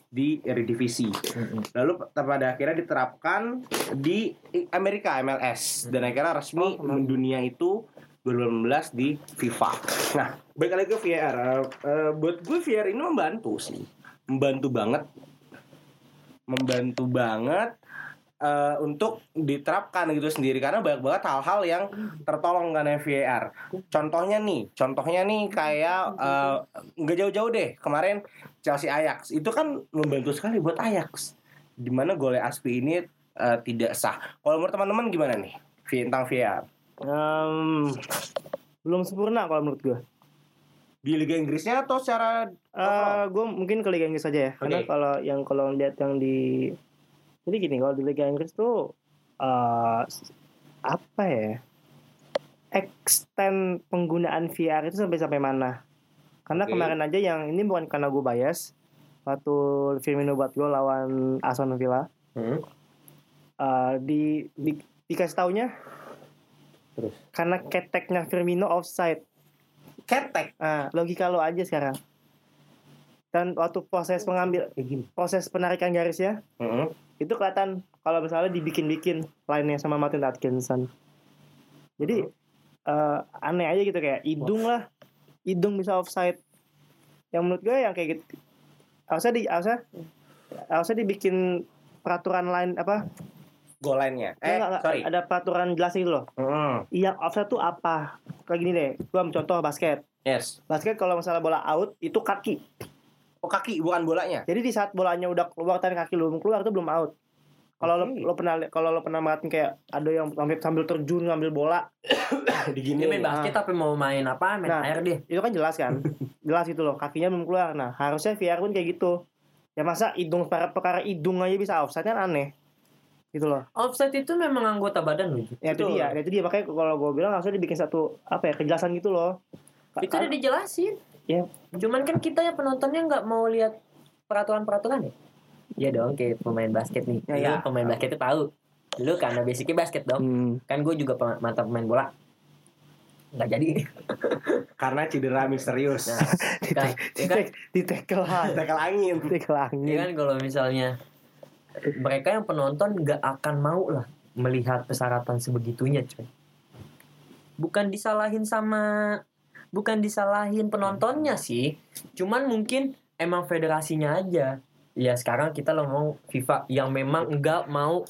di Eredivisie lalu p- pada akhirnya diterapkan di Amerika MLS dan akhirnya resmi mendunia itu 2018 di FIFA. Nah, balik lagi ke VR. Eh, eh, buat gue VR ini membantu sih, membantu banget, membantu banget eh, untuk diterapkan gitu sendiri karena banyak banget hal-hal yang tertolong karena VAR. Contohnya nih, contohnya nih kayak eh, nggak jauh-jauh deh kemarin Chelsea Ajax itu kan membantu sekali buat Ajax. Di mana golnya Aspi ini eh, tidak sah. Kalau menurut teman-teman gimana nih tentang VAR? um, belum sempurna kalau menurut gue. Di Liga Inggrisnya atau secara Eh gue mungkin ke Liga Inggris saja ya. Karena Oke. kalau yang kalau lihat yang di jadi gini kalau di Liga Inggris tuh eh apa ya? Extend penggunaan VR itu sampai sampai mana? Karena Oke. kemarin aja yang ini bukan karena gue bias waktu Firmino buat gol lawan Aston Villa Hmm. eh, di, di dikasih taunya Terus? karena keteknya Firmino offside. ketek Nah, logika lo aja sekarang. Dan waktu proses gini. proses penarikan garisnya Heeh. Itu kelihatan kalau misalnya dibikin-bikin lainnya sama Martin Atkinson. Jadi eh, aneh aja gitu kayak hidung lah, hidung bisa offside. Yang menurut gue yang kayak gitu, harusnya di harusnya harusnya dibikin peraturan lain apa goal line-nya. Nggak, Eh, sorry. Ada peraturan jelas gitu loh. Hmm, Yang offside tuh apa? Kayak gini deh. Gua ambil contoh basket. yes. Basket kalau misalnya bola out itu kaki. Oh, kaki bukan bolanya. Jadi di saat bolanya udah keluar tadi kaki lu belum keluar itu belum out. Kalau lo, Oke. lo pernah kalau lo pernah ngeliatin kayak ada yang sambil sambil terjun ngambil bola, Digini. Dia main basket tapi mau main apa? Main Nah. air dia. itu kan jelas kan? jelas itu loh, kakinya belum keluar. Nah, harusnya VR pun kayak gitu. Ya masa hidung perkara, perkara hidung aja bisa offside kan aneh. Gitu loh. Offside itu memang anggota badan loh. Ya itu dia, itu dia makanya kalau gue bilang harusnya dibikin satu apa ya kejelasan gitu loh. Itu udah dijelasin. Iya. Cuman kan kita ya penontonnya nggak mau lihat peraturan-peraturan ya. Iya dong, kayak pemain basket nih. Ya, ya. pemain basket itu tahu. Lu karena basicnya basket dong. Hmm. Kan gue juga pem- mantan pemain bola. Nggak jadi. Karena cedera misterius. Nah, kan, ya kan, Di hard, Tekel angin. di tackle ya angin. kan kalau misalnya mereka yang penonton nggak akan mau lah melihat persyaratan sebegitunya coy. Bukan disalahin sama bukan disalahin penontonnya sih. Cuman mungkin emang federasinya aja. Ya sekarang kita lo mau FIFA yang memang nggak mau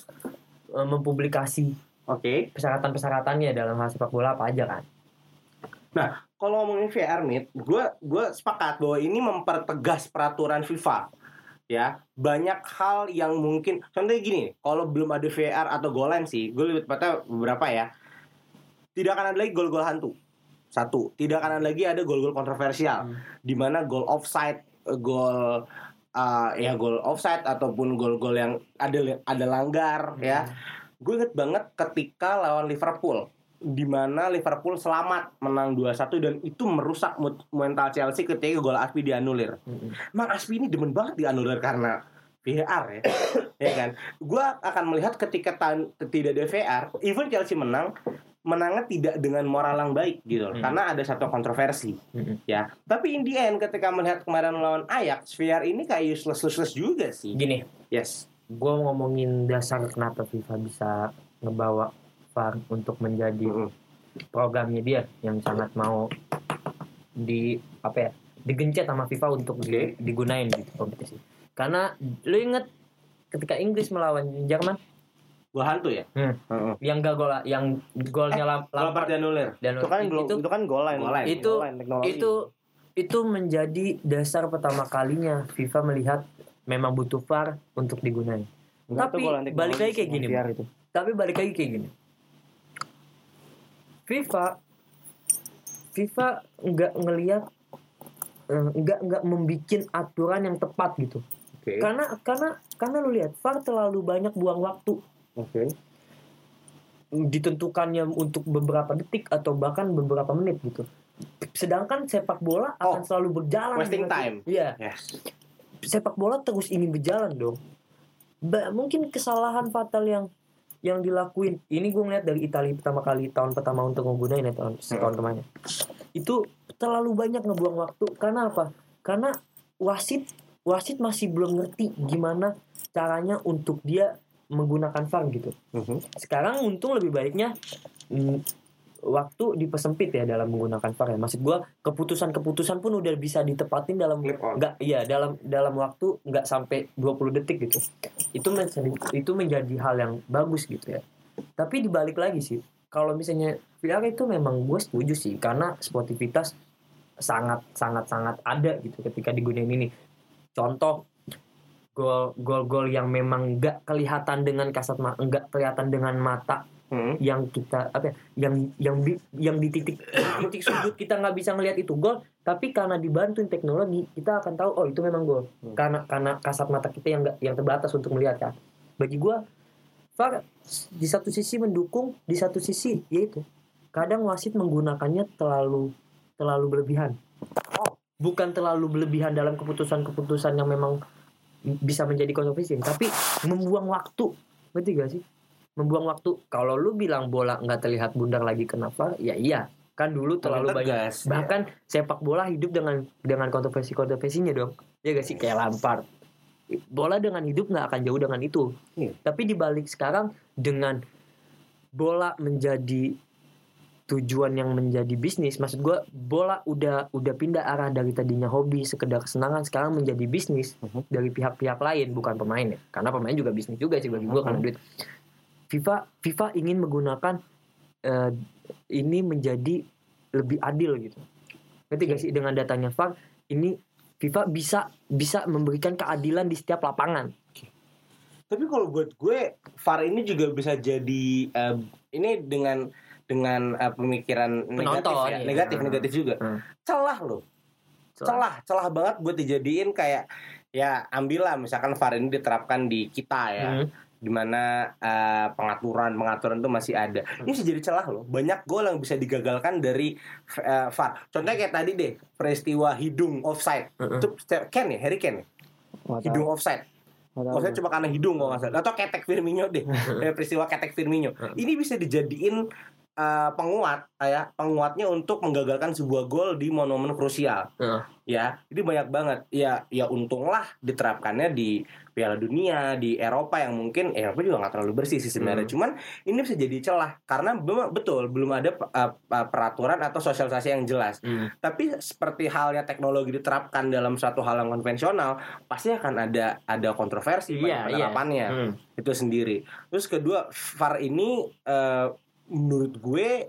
eh, mempublikasi Oke. persyaratan-persyaratannya dalam hal sepak bola apa aja kan. Kalau ngomongin VR nih, gue gue sepakat bahwa ini mempertegas peraturan FIFA. Ya, banyak hal yang mungkin contohnya gini, kalau belum ada VR atau goal line sih, gue lebih tepatnya beberapa ya. Tidak akan ada lagi gol-gol hantu. Satu, tidak akan ada lagi ada gol-gol kontroversial Hmm. di mana gol offside, eh, gol eh, ya gol offside ataupun gol-gol yang ada ada langgar ya. Gue inget banget ketika lawan Liverpool di mana Liverpool selamat menang 2-1 dan itu merusak mental Chelsea ketika gol Aspi dianulir. Mm-mm. Emang Aspi ini demen banget dianulir karena VAR ya. ya kan? Gua akan melihat ketika tan- tidak ada VAR, even Chelsea menang, menangnya tidak dengan moral yang baik gitu loh. Hmm. Karena ada satu kontroversi Mm-mm. ya. Tapi in the end ketika melihat kemarin melawan Ajax, VAR ini kayak useless-useless juga sih. Gini, Yes. gue ngomongin dasar kenapa FIFA bisa ngebawa VAR untuk menjadi Mm-mm. programnya dia yang sangat mau di apa ya digencet sama FIFA untuk di- digunain di kompetisi. Karena lu inget ketika Inggris melawan Jerman Gol hantu ya? Hmm. Heeh. yang gak gol yang golnya lam, Lampard dan Itu kan itu, belum itu kan goal line. Goal line. Itu- Goal line, teknologi. itu itu menjadi dasar pertama kalinya FIFA melihat memang butuh VAR untuk digunain. Enggak, itu tapi balik lagi kayak gini, itu. Tapi balik lagi kayak gini. FIFA FIFA nggak ngelihat eh, nggak nggak membikin aturan yang tepat gitu. Oke. Karena karena karena lu lihat VAR terlalu banyak buang waktu Oke. ditentukannya untuk beberapa detik atau bahkan beberapa menit gitu. Sedangkan sepak bola akan Oh, selalu berjalan wasting time. Iya, Yes. sepak bola terus ingin berjalan dong. Ba- mungkin kesalahan fatal yang yang dilakuin ini gue ngeliat dari Italia pertama kali tahun pertama untuk menggunain ya tahun setahun kemarin itu terlalu banyak ngebuang waktu karena apa karena wasit wasit masih belum ngerti gimana caranya untuk dia menggunakan VAR gitu. Mhm. sekarang untung lebih baiknya mm, waktu dipersempit ya dalam menggunakan VAR ya. Maksud gue keputusan-keputusan pun udah bisa ditepatin dalam nggak iya dalam dalam waktu nggak sampai 20 detik gitu. Itu menjadi itu menjadi hal yang bagus gitu ya. Tapi dibalik lagi sih kalau misalnya VR itu memang gue setuju sih karena sportivitas sangat sangat sangat ada gitu ketika digunain ini. Contoh gol gol gol yang memang nggak kelihatan dengan kasat mata nggak kelihatan dengan mata Hmm. yang kita apa ya, yang yang di- yang di titik titik sudut kita nggak bisa ngelihat itu gol tapi karena dibantuin teknologi kita akan tahu oh itu memang gol Hmm. karena karena kasat mata kita yang nggak yang terbatas untuk melihat kan bagi gua VAR di satu sisi mendukung di satu sisi yaitu kadang wasit menggunakannya terlalu terlalu berlebihan bukan terlalu berlebihan dalam keputusan-keputusan yang memang bisa menjadi kontroversi tapi membuang waktu. Ngerti gak sih? Membuang waktu. Kalau lu bilang bola nggak terlihat bundar lagi kenapa ya iya. Kan dulu terlalu banyak. tegas. bahkan sepak bola hidup dengan dengan kontroversi kontroversinya dong. Ya gak sih? Kayak Lampard. Bola dengan hidup nggak akan jauh dengan itu. Iya. tapi dibalik sekarang dengan bola menjadi tujuan yang menjadi bisnis maksud gua bola udah udah pindah arah dari tadinya hobi sekedar kesenangan sekarang menjadi bisnis Mhm. dari pihak-pihak lain bukan pemain ya karena pemain juga bisnis juga sih bagi gua karena Mhm. duit FIFA FIFA ingin menggunakan eh, ini menjadi lebih adil gitu. Ngerti gak sih dengan datanya VAR ini FIFA bisa bisa memberikan keadilan di setiap lapangan. Tapi kalau buat gue VAR ini juga bisa jadi eh, ini dengan dengan eh, pemikiran negatif Penonton, ya. ya. Negatif Hmm. negatif juga. Hmm. Celah loh. Celah, celah banget buat dijadiin kayak ya ambillah misalkan VAR ini diterapkan di kita ya. Hmm. Di mana eh, pengaturan pengaturan itu masih ada. Ini bisa jadi celah loh. Banyak gol yang bisa digagalkan dari eh, VAR. Contohnya kayak tadi deh peristiwa hidung offside. Heeh. Itu Ken ya, Harry Ken. ya? Hidung offside. Maksudnya cuma karena hidung kalau nggak salah. Atau ketek Firmino deh. Eh, peristiwa ketek Firmino. Ini bisa dijadiin eh, penguat ya, penguatnya untuk menggagalkan sebuah gol di momen-momen krusial. Heeh. Ya, ini banyak banget. Ya, ya untunglah diterapkannya di Piala Dunia, di Eropa yang mungkin Eropa juga nggak terlalu bersih sih sebenarnya. Hmm. Cuman ini bisa jadi celah karena belum betul belum ada eh, eh, peraturan atau sosialisasi yang jelas. Hmm. Tapi seperti halnya teknologi diterapkan dalam suatu hal yang konvensional, pasti akan ada ada kontroversi pada Iya, iya. penerapannya Hmm. itu sendiri. Terus kedua, VAR ini eh, menurut gue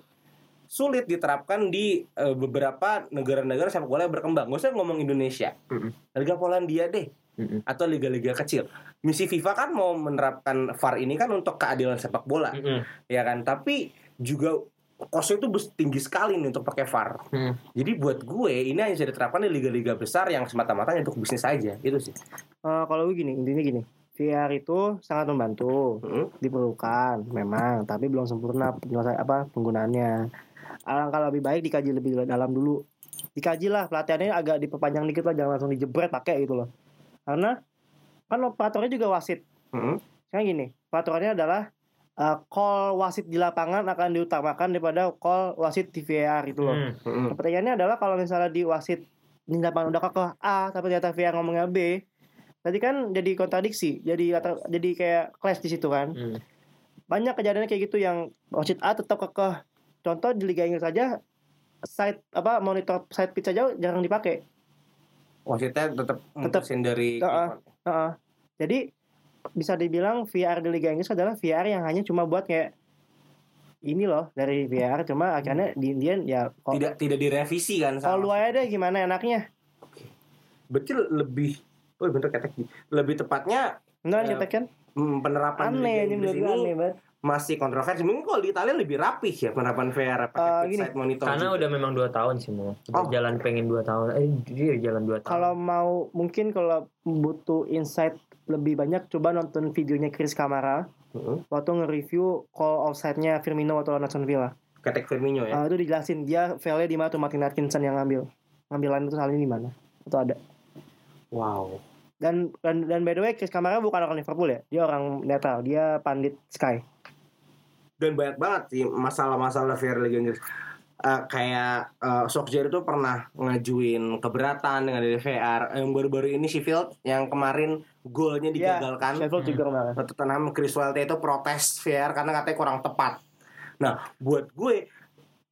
sulit diterapkan di eh, beberapa negara-negara sepak bola yang berkembang. Gak usah ngomong Indonesia, Mm-mm. Liga Polandia deh, Mm-mm. atau liga-liga kecil. Misi FIFA kan mau menerapkan VAR ini kan untuk keadilan sepak bola, Mm-mm. ya kan? Tapi juga kosnya itu tinggi sekali nih untuk pakai VAR. Hmm. Jadi buat gue ini hanya bisa diterapkan di liga-liga besar yang semata-mata untuk bisnis saja. Itu sih. Eh, kalau gue gini, intinya gini. VR itu sangat membantu, Mm-mm. diperlukan memang, tapi belum sempurna penyelesaian apa penggunaannya. Alangkah lebih baik dikaji lebih dalam dulu. Dikaji lah pelatihannya agak diperpanjang dikit lah, jangan langsung dijebret pakai gitu loh. Karena kan operatornya juga wasit. Sekarang gini, peraturannya adalah eh, call wasit di lapangan akan diutamakan daripada call wasit di VAR itu loh. Hmm. Nah, pertanyaannya adalah kalau misalnya di wasit di lapangan udah kekeh A tapi ternyata VR ngomongnya B, berarti kan jadi kontradiksi, jadi lata- jadi kayak clash di situ kan. Hmm. Banyak kejadian kayak gitu yang wasit A tetap kekeh. Contoh di Liga Inggris saja side apa monitor side pitch saja jarang dipakai. Wasitnya tetap mutusin dari Heeh. Heeh. Jadi bisa dibilang VR di Liga Inggris adalah VR yang hanya cuma buat kayak ini loh dari VR cuma akhirnya di Indian ya kalau tidak tidak direvisi kan kalau lu aja deh gimana enaknya berarti lebih oh bener ketek lebih tepatnya Benar Ya, kita kan hmm, penerapan aneh ini menurut aneh banget. masih kontroversi mungkin kalau di Italia lebih rapih ya penerapan VR pakai gini, side monitor Karena juga. udah memang dua tahun sih mau. Oh. Jalan pengen dua tahun. Eh dia jalan dua tahun. Kalau mau mungkin kalau butuh insight lebih banyak coba nonton videonya Chris Kamara Heeh. waktu nge-review call offside-nya Firmino waktu lawan Aston Villa. ketek Firmino ya Ah, itu dijelasin dia failnya di mana tuh Martin Atkinson yang ngambil. Ngambilan itu salahnya di mana? Itu ada. wow Dan, dan dan by the way Chris Kamara bukan orang Liverpool ya. Dia orang netral, dia pandit Sky. dan banyak banget sih masalah-masalah VR Liga Inggris Eh, kayak uh, Solskjaer itu pernah ngajuin keberatan dengan dari VR yang baru-baru ini Sheffield yang kemarin golnya Iya, digagalkan Sheffield juga kemarin. Tottenham Chris itu protes VR karena katanya kurang tepat. Nah, buat gue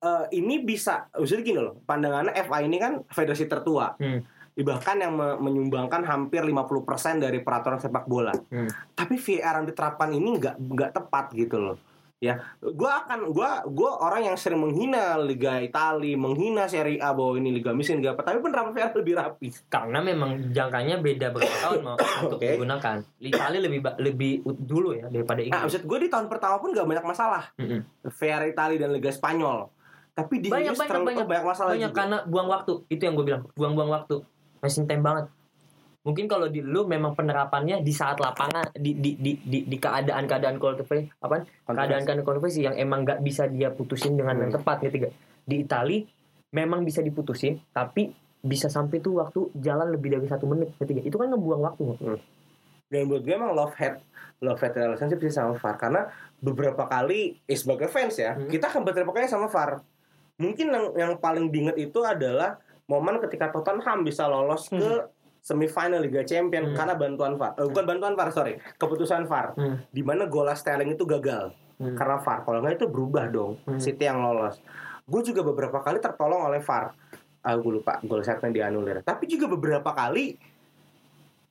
eh, ini bisa, maksudnya gini loh, pandangannya FA ini kan federasi tertua, Hmm. Bahkan yang me- menyumbangkan hampir 50% dari peraturan sepak bola. Hmm. Tapi VR yang diterapkan ini nggak nggak tepat gitu loh. Ya, gue akan gue gue orang yang sering menghina Liga Italia, menghina Serie A bahwa ini Liga miskin, Liga apa. Tapi penerapan VR lebih rapi. Karena memang jangkanya beda berapa tahun mau untuk Oke. digunakan. Italia lebih lebih dulu ya daripada Nah, Inggris. maksud gue di tahun pertama pun nggak banyak masalah. Mm-mm. VR Italia dan Liga Spanyol. Tapi di Banyak, Inggris banyak, terlalu banyak. banyak masalah Banyak juga. karena buang waktu. Itu yang gue bilang, buang-buang waktu. Wasting time banget. Mungkin kalau di lu memang penerapannya di saat lapangan di di di di, di keadaan-keadaan kontroversi apa keadaan-keadaan kontroversi yang emang nggak bisa dia putusin dengan yang Hmm. tepat gitu gak? Di Itali memang bisa diputusin tapi bisa sampai tuh waktu jalan lebih dari satu menit ketiga itu kan ngebuang waktu Dan buat gue emang love hate love hate relationship sih sama VAR karena beberapa kali eh, sebagai fans ya Hmm. kita akan berterima kasih sama VAR. Mungkin yang yang paling diinget itu adalah momen ketika Tottenham bisa lolos ke semifinal Liga Champion Hmm. karena bantuan VAR. Eh, bukan bantuan VAR, sorry. Keputusan VAR. Hmm. Di mana gola Sterling itu gagal Hmm. karena VAR. Kalau nggak itu berubah dong. Hmm. City yang lolos. Gue juga beberapa kali tertolong oleh VAR. Ah, gue lupa gol setnya dianulir. Tapi juga beberapa kali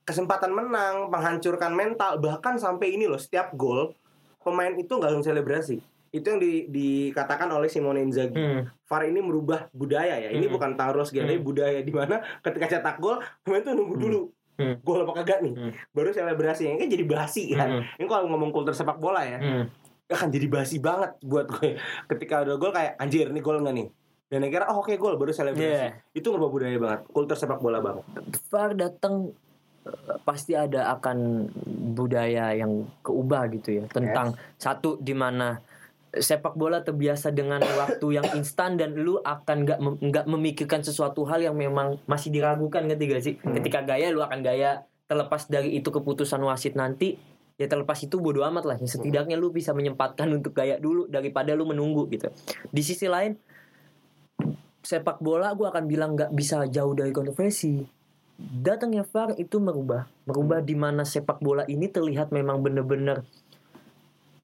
kesempatan menang, menghancurkan mental, bahkan sampai ini loh setiap gol pemain itu nggak langsung selebrasi. Itu yang di- dikatakan oleh Simone Inzaghi. Hmm. VAR ini merubah budaya ya. Ini Hmm. bukan game, tapi Hmm. budaya di mana ketika cetak gol, pemain tuh nunggu Hmm. dulu. Hmm. Gol apa kagak nih? Hmm. Baru selebrasi. Yang kan jadi basi kan. Hmm. Ini kalau ngomong kultur sepak bola ya, Hmm. akan jadi basi banget buat gue. Ketika ada gol kayak anjir ini gol nggak nih? Dan akhirnya oh oke gol baru selebrasi. Iya. Itu ngerubah budaya banget. Kultur sepak bola banget. VAR datang eh, pasti ada akan budaya yang keubah gitu ya tentang satu di mana sepak bola terbiasa dengan waktu yang instan dan lu akan nggak mem- nggak memikirkan sesuatu hal yang memang masih diragukan ngerti gak sih? Hmm. ketika gaya lu akan gaya. Terlepas dari itu keputusan wasit nanti ya terlepas itu bodo amat lah. Ya setidaknya lu bisa menyempatkan untuk gaya dulu daripada lu menunggu gitu. Di sisi lain sepak bola gue akan bilang nggak bisa jauh dari kontroversi. Datangnya VAR itu merubah. Merubah di mana sepak bola ini terlihat memang benar-benar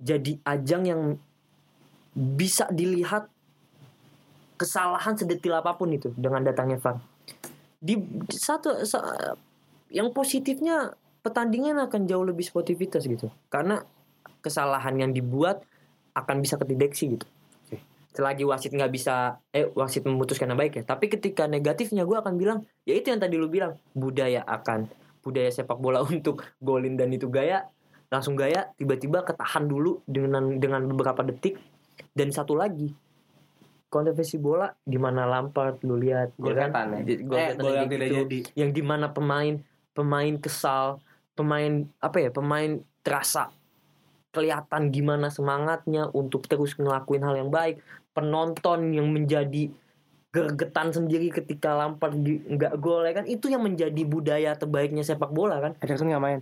jadi ajang yang bisa dilihat kesalahan sedetil apa pun itu dengan datangnya VAR di satu sa- yang positifnya pertandingan akan jauh lebih sportivitas gitu. Karena kesalahan yang dibuat akan bisa kedeteksi gitu. Selagi wasit nggak bisa eh wasit memutuskan yang baik ya. Tapi ketika negatifnya gue akan bilang ya itu yang tadi lu bilang budaya akan budaya sepak bola untuk golin dan itu gaya langsung gaya tiba-tiba ketahan dulu dengan dengan beberapa detik dan satu lagi kontroversi bola di mana Lampard lu lihat Gol ya kan? setan ya. Gol Eh, gol yang tidak gitu. jadi. yang di mana pemain pemain kesal pemain apa ya pemain terasa kelihatan gimana semangatnya untuk terus ngelakuin hal yang baik penonton yang menjadi gergetan sendiri ketika Lampard nggak gol ya kan itu yang menjadi budaya terbaiknya sepak bola kan Ederson nggak main.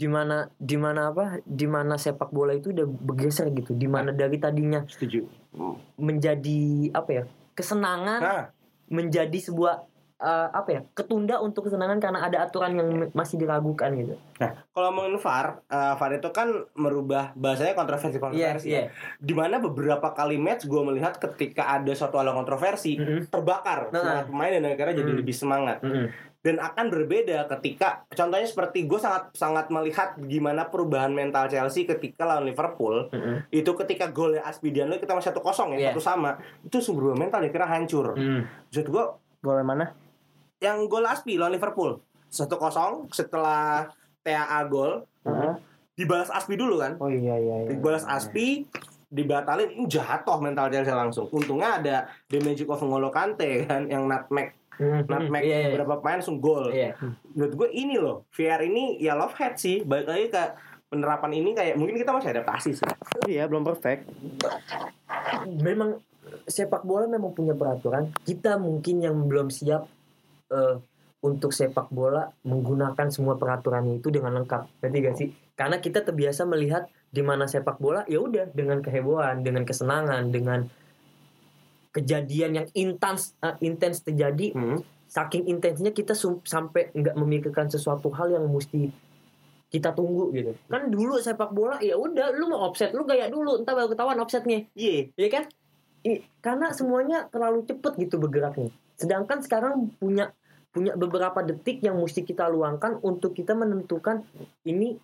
Di mana di mana apa di mana sepak bola itu udah bergeser gitu di mana dari tadinya Setuju. menjadi apa ya kesenangan Nah, menjadi sebuah eh, apa ya ketunda untuk kesenangan karena ada aturan yang masih diragukan gitu nah kalau ngomongin VAR, eh, VAR itu kan merubah bahasanya kontroversi-kontroversi. Iya, iya. Di mana beberapa kali match gue melihat ketika ada suatu hal kontroversi, Mm-mm. terbakar Nah. semangat pemain dan akhirnya jadi Mm. lebih semangat. Mm-mm. Dan akan berbeda ketika contohnya seperti gue sangat sangat melihat gimana perubahan mental Chelsea ketika lawan Liverpool Mm-mm. itu ketika golnya Aspidiano kita masih satu kosong ya Iya. satu sama itu sumber mental ya kira hancur Mm. maksud gue Gol yang mana? yang gol Aspi lawan Liverpool satu kosong setelah TAA gol Heeh. dibalas Aspi dulu kan Oh iya iya. iya. dibalas Aspi dibatalin uh, jatuh mental Chelsea langsung untungnya ada the magic of N'Golo Kante kan yang nutmeg Mm-mm. nutmeg Iya, iya. beberapa pemain langsung gol Iya. menurut gue ini loh VR ini ya love hate sih balik lagi ke penerapan ini kayak mungkin kita masih adaptasi sih Iya belum perfect. memang sepak bola memang punya peraturan kita mungkin yang belum siap eh, untuk sepak bola menggunakan semua peraturannya itu dengan lengkap ngerti gak sih karena kita terbiasa melihat di mana sepak bola ya udah dengan kehebohan dengan kesenangan dengan kejadian yang intens eh, intens terjadi saking intensnya kita sampai nggak memikirkan sesuatu hal yang mesti kita tunggu gitu. Kan dulu sepak bola ya udah lu mau offset lu gaya dulu entar baru ketahuan offsetnya. Iya. Ya kan? I- karena semuanya terlalu cepet gitu bergeraknya. Sedangkan sekarang punya punya beberapa detik yang mesti kita luangkan untuk kita menentukan ini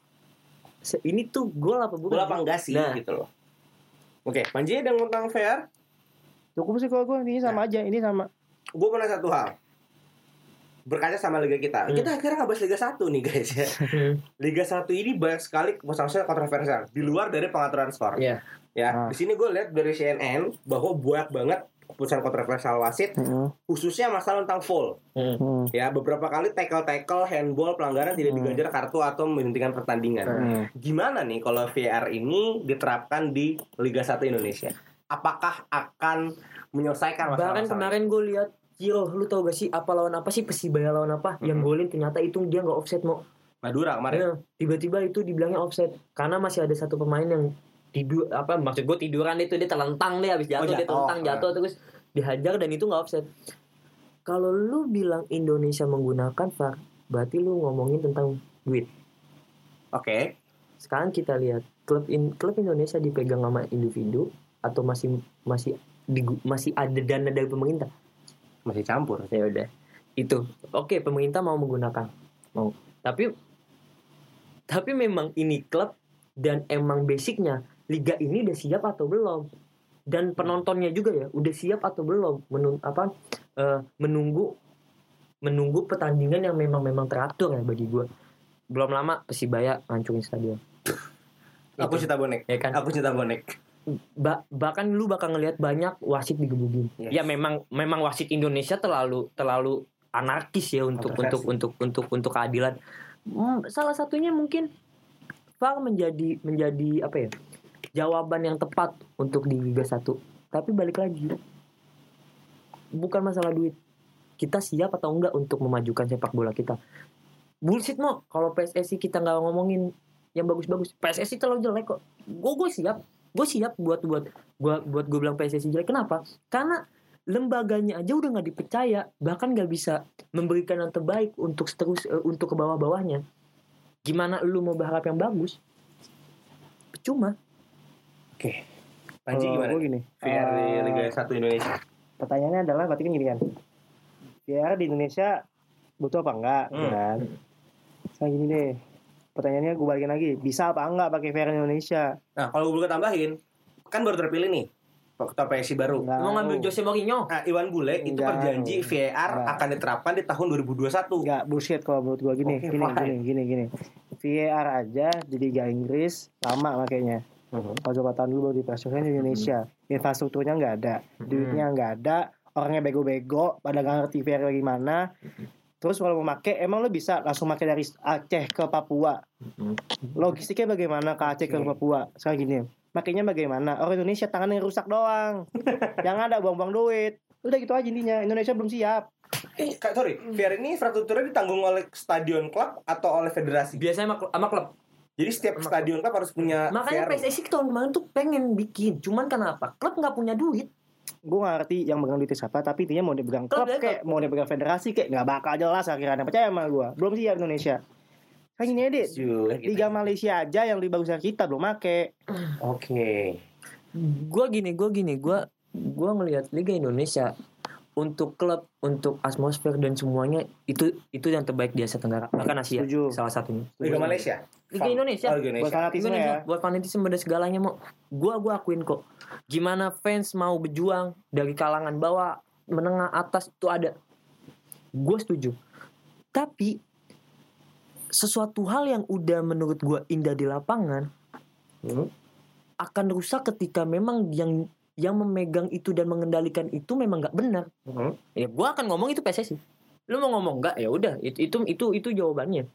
ini tuh gol apa bukan? Gol apa enggak sih Nah. gitu loh. Oke Panji dan tentang VR Cukup sih kalau gue ini sama aja. Ini sama. gue pernah satu hal berkaca sama liga kita Hmm. kita akhirnya nggak bahas liga 1 nih guys ya liga 1 ini banyak sekali maksudnya kontroversial di luar dari pengaturan skor Iya. ya Ah. di sini gue lihat dari CNN bahwa banyak banget keputusan kontroversial wasit Heeh. khususnya masalah tentang foul Hmm. ya beberapa kali tackle tackle handball pelanggaran tidak Hmm. diganjar kartu atau menghentikan pertandingan Hmm. gimana nih kalau VR ini diterapkan di Liga 1 Indonesia apakah akan menyelesaikan masalah bahkan kemarin gue lihat Ciro lu tau gak sih apa lawan apa sih? Persibaya lawan apa? Yang Mhm. golin ternyata itu dia nggak offset mau Madura kemarin? Ya, tiba-tiba itu dibilangnya offset karena masih ada satu pemain yang tidur apa maksud gue tiduran itu dia telentang deh habis jatuh, Oh, dia jatuh. telentang jatuh terus dihajar dan itu nggak offset. Kalau lu bilang Indonesia menggunakan VAR berarti lu ngomongin tentang duit. Oke. Sekarang kita lihat klub in, klub Indonesia dipegang sama individu atau masih masih digu- masih ada dana dari pemerintah? Masih campur. Ya udah. Itu. Oke pemerintah mau menggunakan. Mau. Tapi tapi memang ini klub dan emang basicnya liga ini udah siap atau belum? Dan penontonnya juga ya udah siap atau belum? Menung apa eh, menunggu menunggu pertandingan yang memang memang teratur ya bagi gue belum lama Persibaya ngancurin stadion. Aku cinta bonek. ya kan? Aku cinta bonek. Ba- bahkan lu bakal ngelihat banyak wasit digebugin Yes. ya memang memang wasit Indonesia terlalu terlalu anarkis ya untuk untuk untuk untuk untuk keadilan. Hmm, salah satunya mungkin VAR menjadi menjadi apa ya jawaban yang tepat untuk di Liga 1 tapi balik lagi bukan masalah duit. Kita siap atau enggak untuk memajukan sepak bola kita. Bullshit mo. Kalau PSSI kita nggak ngomongin yang bagus-bagus. PSSI terlalu jelek kok. Gue gue siap gue siap buat buat gua buat gue bilang PSSI jelek. Kenapa? Karena lembaganya aja udah nggak dipercaya. Bahkan nggak bisa memberikan yang terbaik untuk terus eh, untuk ke bawah-bawahnya. Gimana lu mau berharap yang bagus? Cuma Panji Kalau gimana? gua gini. VR di eh, Liga 1 Indonesia. pertanyaannya adalah berarti kan gini kan? VR di Indonesia butuh apa enggak? Hmm. kan? Sekarang gini deh pertanyaannya gue balikin lagi bisa apa enggak pakai VR di Indonesia Nah, kalau gue tambahin, kan baru terpilih nih ketua PSI baru. Enggak mau ngambil. Jose Mourinho Nah, Iwan Bule itu Enggak. berjanji VAR Enggak. akan diterapkan di tahun 2021. Enggak bullshit kalau menurut gue gini, Oke, gini, fine. gini, gini, gini. VAR aja di Liga Inggris lama makanya. Mhm. Kalau coba tahun dulu baru dioperasionalkan di Indonesia. Infrastrukturnya nggak ada, Hmm. duitnya nggak ada, orangnya bego-bego, pada nggak ngerti VAR gimana. Terus kalau mau make, emang lo bisa langsung make dari Aceh ke Papua. Logistiknya bagaimana ke Aceh ke. Papua? Sekarang gini, makanya bagaimana? Orang Indonesia tangannya rusak doang. Yang ada buang-buang duit. Udah gitu aja intinya. Indonesia belum siap. Eh, Kak, sorry, VAR ini infrastrukturnya ditanggung oleh stadion klub atau oleh federasi? biasanya sama, klub Jadi setiap stadion klub harus punya makanya. PSSI tahun kemarin tuh pengen bikin cuman kenapa klub nggak punya duit gue gak ngerti yang megang duit itu siapa tapi intinya mau dipegang Klub klub ya, kayak mau dipegang federasi kayak nggak bakal jelas akhirnya percaya sama gue belum siap Indonesia. Kayak gini aja Juga gitu. Liga Malaysia aja yang lebih bagus dari kita belum make. Oke. gue gini gue gini gue gue ngelihat Liga Indonesia untuk klub untuk atmosfer dan semuanya itu itu yang terbaik di Asia Tenggara bahkan Asia Setuju. salah satunya Liga Malaysia. Liga. Indonesia. Oh, Liga buat Indonesia. fanatisme Indonesia ya buat fanatisme dan segalanya mau gua gua akuin kok gimana fans mau berjuang dari kalangan bawah menengah atas itu ada gue setuju tapi sesuatu hal yang udah menurut gua indah di lapangan Hmm. akan rusak ketika memang yang yang memegang itu dan mengendalikan itu memang nggak benar. Mhm. ya gua akan ngomong itu PSSI lu mau ngomong nggak? Ya udah itu itu itu itu jawabannya.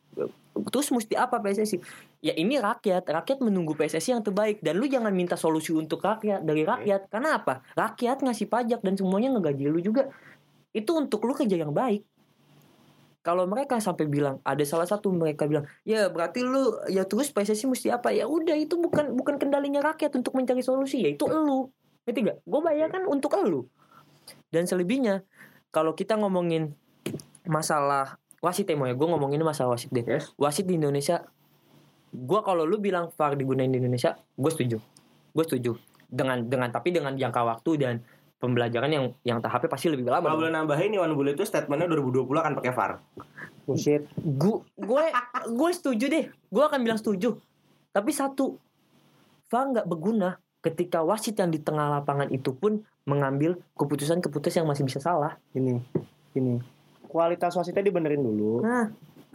Terus mesti apa PSSI ya ini rakyat. Rakyat menunggu PSSI yang terbaik. Dan lu jangan minta solusi untuk rakyat dari rakyat. Karena apa? Rakyat ngasih pajak dan semuanya ngegaji lu juga. Itu untuk lu kerja yang baik. Kalau mereka sampai bilang ada salah satu mereka bilang ya berarti lu ya terus PSSI mesti apa? Ya udah itu bukan bukan kendalinya rakyat untuk mencari solusi. Ya itu elu ngerti gak gue bayarkan untuk elu. Dan selebihnya kalau kita ngomongin masalah wasit ya ya. Gue ngomongin masalah wasit deh. Yes. wasit di Indonesia gue kalau lu bilang VAR digunain di Indonesia gue setuju. Gue setuju. Dengan dengan tapi dengan jangka waktu dan pembelajaran yang yang tahapnya pasti lebih lama Kalau boleh nambahin Iwan Bule itu statementnya 2020 akan pakai VAR. bullshit. Gue gue gue setuju deh. Gue akan bilang setuju. Tapi satu VAR nggak berguna ketika wasit yang di tengah lapangan itu pun mengambil keputusan-keputusan yang masih bisa salah. Ini ini kualitas wasitnya dibenerin dulu. Nah.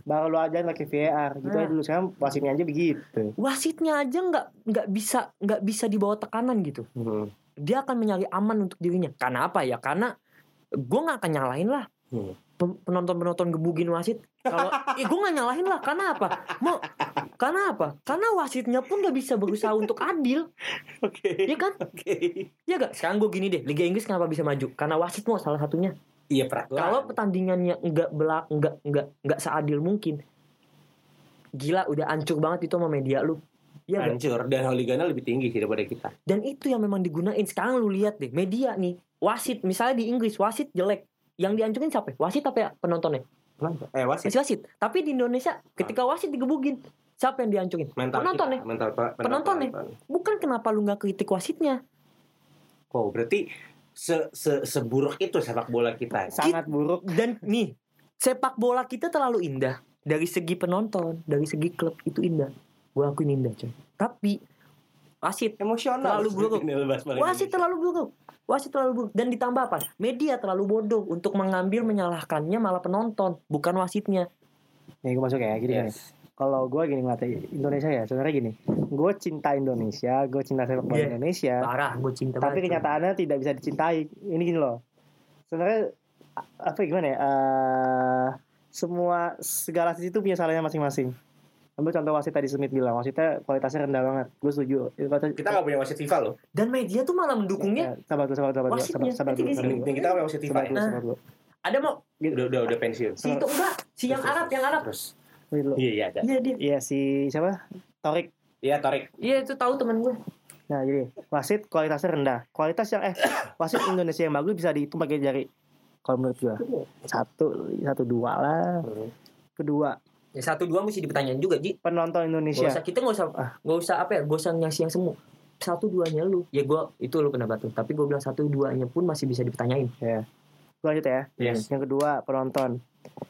Baru lu aja pakai VAR gitu Nah. aja dulu. Sekarang wasitnya aja begitu. Wasitnya aja nggak nggak bisa nggak bisa dibawa tekanan gitu. Hmm. dia akan mencari aman untuk dirinya. Karena apa ya? Karena gue nggak akan nyalain lah. Hmm. penonton penonton gebugin wasit. Kalau eh, gue nggak nyalahin lah. Karena apa? Mau karena apa karena wasitnya pun nggak bisa berusaha untuk adil Oke. ya kan Oke. ya gak sekarang gue gini deh Liga Inggris kenapa bisa maju karena wasit mau salah satunya Iya peraturan. kalau pertandingannya nggak belak nggak nggak nggak seadil mungkin gila udah hancur banget itu sama media lu ya gak? hancur dan hooligannya lebih tinggi sih daripada kita. Dan itu yang memang digunain. Sekarang lu lihat deh, media nih, wasit misalnya di Inggris wasit jelek, yang dihancurin siapa? Wasit apa ya penontonnya? Eh wasit. Masih wasit. Tapi di Indonesia ketika wasit digebugin, siapa yang dihancurin? Mental penonton ya? kita, mental, mental Penonton ya? Bukan kenapa lu nggak kritik wasitnya? Oh, berarti se, se seburuk itu sepak bola kita. sangat buruk Dan nih, sepak bola kita terlalu indah dari segi penonton, dari segi klub itu indah. gue akuin indah coy tapi wasit Emosional. Terlalu buruk. Wasit terlalu buruk wasit terlalu buruk dan ditambah apa media terlalu bodoh untuk mengambil menyalahkannya malah penonton bukan wasitnya Nih gue masuk ya gini nih. Yes. Kalau gue gini ngeliat Indonesia ya sebenarnya gini. Gue cinta Indonesia, gue cinta sepak bola Iya. Indonesia. parah gue cinta Tapi banget. kenyataannya tidak bisa dicintai. Ini gini loh. Sebenarnya apa gimana ya? eh, semua segala sisi itu punya salahnya masing-masing. Ambil contoh wasit tadi Smith bilang, wasitnya kualitasnya rendah banget. Gue setuju. Kita nggak punya wasit FIFA loh. dan media tuh malah mendukungnya Ya, sabar dulu, sabar dulu, sabar sabar, sabar dulu, sabar dulu. kita nggak punya wasit FIFA. Sabar ya. dulu, sabar dulu. ada mau Udah udah udah pensiun. si itu enggak si yang Arab yang Arab Terus. Dulu. Iya iya ada. iya dia Iya si siapa? Torik. Iya Torik. iya itu tahu teman gue Nah jadi wasit kualitasnya rendah. Kualitas yang eh wasit Indonesia yang bagus bisa dihitung pakai jari. Kalau menurut gua satu satu dua lah. Kedua ya satu dua mesti dipertanyain juga ji penonton Gak Indonesia. usah kita nggak usah Ah. nggak usah apa ya gak usah ngasih yang semua satu duanya lu ya gue itu lu pendapat lu tapi gue bilang satu duanya pun masih bisa dipertanyain Gua lanjut ya. Yes. Yang kedua penonton.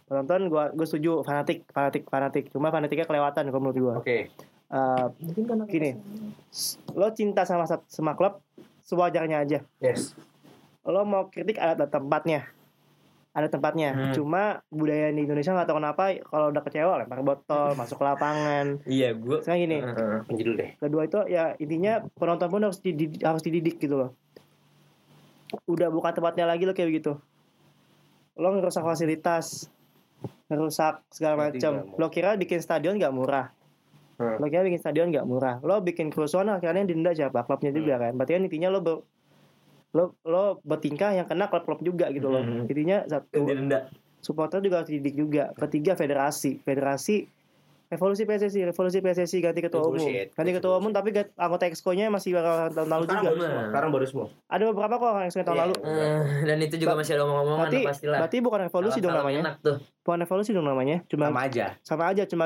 Penonton gua gue setuju fanatik fanatik fanatik. Cuma fanatiknya kelewatan kalau menurut gua. Oke. Eh, mungkin karena Gini. s- lo cinta sama sama klub sewajarnya aja. Yes. Lo mau kritik ada tempatnya. Ada tempatnya. Hmm. Cuma budaya di Indonesia nggak tahu kenapa kalau udah kecewa lempar botol, masuk ke lapangan. iya gue Sekarang gini, Penjudul deh. kedua itu ya intinya penonton pun harus dididik, harus dididik gitu loh udah bukan tempatnya lagi lo kayak begitu lo ngerusak fasilitas ngerusak segala macam lo kira bikin stadion gak murah? Hmm. lo kira bikin stadion gak murah? Lo bikin kerusuhan akhirnya denda siapa? Klubnya juga kan? Berarti kan intinya lo ber- lo lo bertingkah yang kena klub-klub juga gitu loh. Hmm. intinya satu denda supporter juga harus dididik juga. Ketiga federasi. Federasi revolusi PSSI revolusi PSSI ganti ketua Itu umum bullshit. ganti ketua umum tapi anggota exco-nya masih orang tahun lalu Sekarang juga baru semua. Sekarang baru semua. ada beberapa kok orang exco tahun Iya. lalu Eh, dan itu juga Ba- masih ada omong-omongan berarti lah pastilah berarti bukan revolusi dong namanya enak tuh bukan revolusi dong namanya cuma Sama aja. sama aja cuma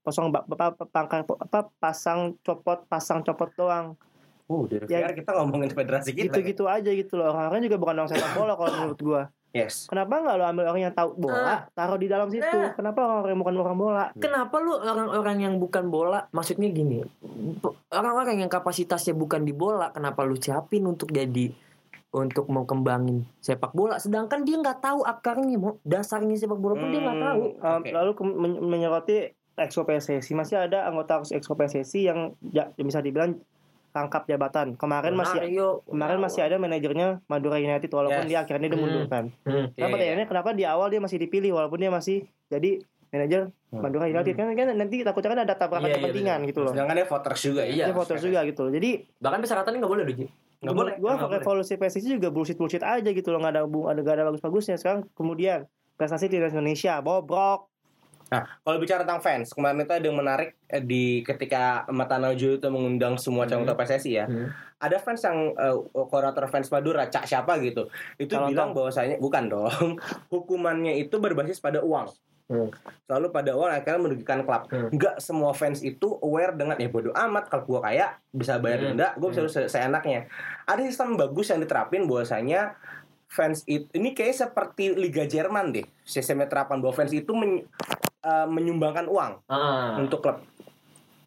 kosong ba- apa pasang copot pasang copot doang Uh, dari Ya. Kita ngomongin federasi kita. gitu-gitu aja gitu loh orang-orang juga bukan orang sepak bola kalau menurut gua Yes. kenapa nggak lo ambil orang yang tahu bola taruh di dalam situ Nah. kenapa orang yang bukan orang bola Kenapa lu orang-orang yang bukan bola, maksudnya gini, orang-orang yang kapasitasnya bukan di bola, kenapa lu siapin untuk jadi untuk mau kembangin sepak bola, sedangkan dia nggak tahu akarnya, mau dasarnya sepak bola pun dia nggak tahu. Um, Oke. Lalu men- menyoroti exco PSSI masih ada anggota exco PSSI yang, yang bisa dibilang rangkap jabatan. Kemarin masih Mario, kemarin masih ada manajernya Madura United walaupun Yes. dia akhirnya Hmm. dimundurkan. Hmm. Kenapa Iya, iya. pertanyaannya kenapa di awal dia masih dipilih walaupun dia masih jadi manajer Hmm. Madura United kan, kan nanti takutnya kan ada tabrakan Iya, iya, kepentingan gitu loh. Sedangkan dia voters juga ya. Iya. Dia voters juga gitu. Jadi Bahkan persyaratannya nggak boleh loh, Ji. Nggak boleh. Gua nggak boleh. revolusi PSSI juga bullshit bullshit aja gitu loh nggak ada ada gak ada bagus-bagusnya. Sekarang kemudian prestasi timnas Indonesia bobrok. Nah, kalau bicara tentang fans, kemarin itu ada yang menarik eh, di ketika Mata Najo itu mengundang semua Hmm. anggota PSSI ya. Hmm. Ada fans yang eh, koordinator fans Madura, Cak siapa gitu. Itu Calon bilang bahwasanya bukan dong. Hukumannya itu berbasis pada uang. Hmm. Selalu pada uang akhirnya merugikan klub. Hmm. Enggak semua fans itu aware dengan ya bodo amat kalau gua kaya bisa bayar Hmm. denda, gua bisa se- seenaknya. Ada sistem bagus yang diterapin bahwasanya fans itu ini kayak seperti Liga Jerman deh. Sistemnya terapan bahwa fans itu men- eh, menyumbangkan uang Ah. untuk klub.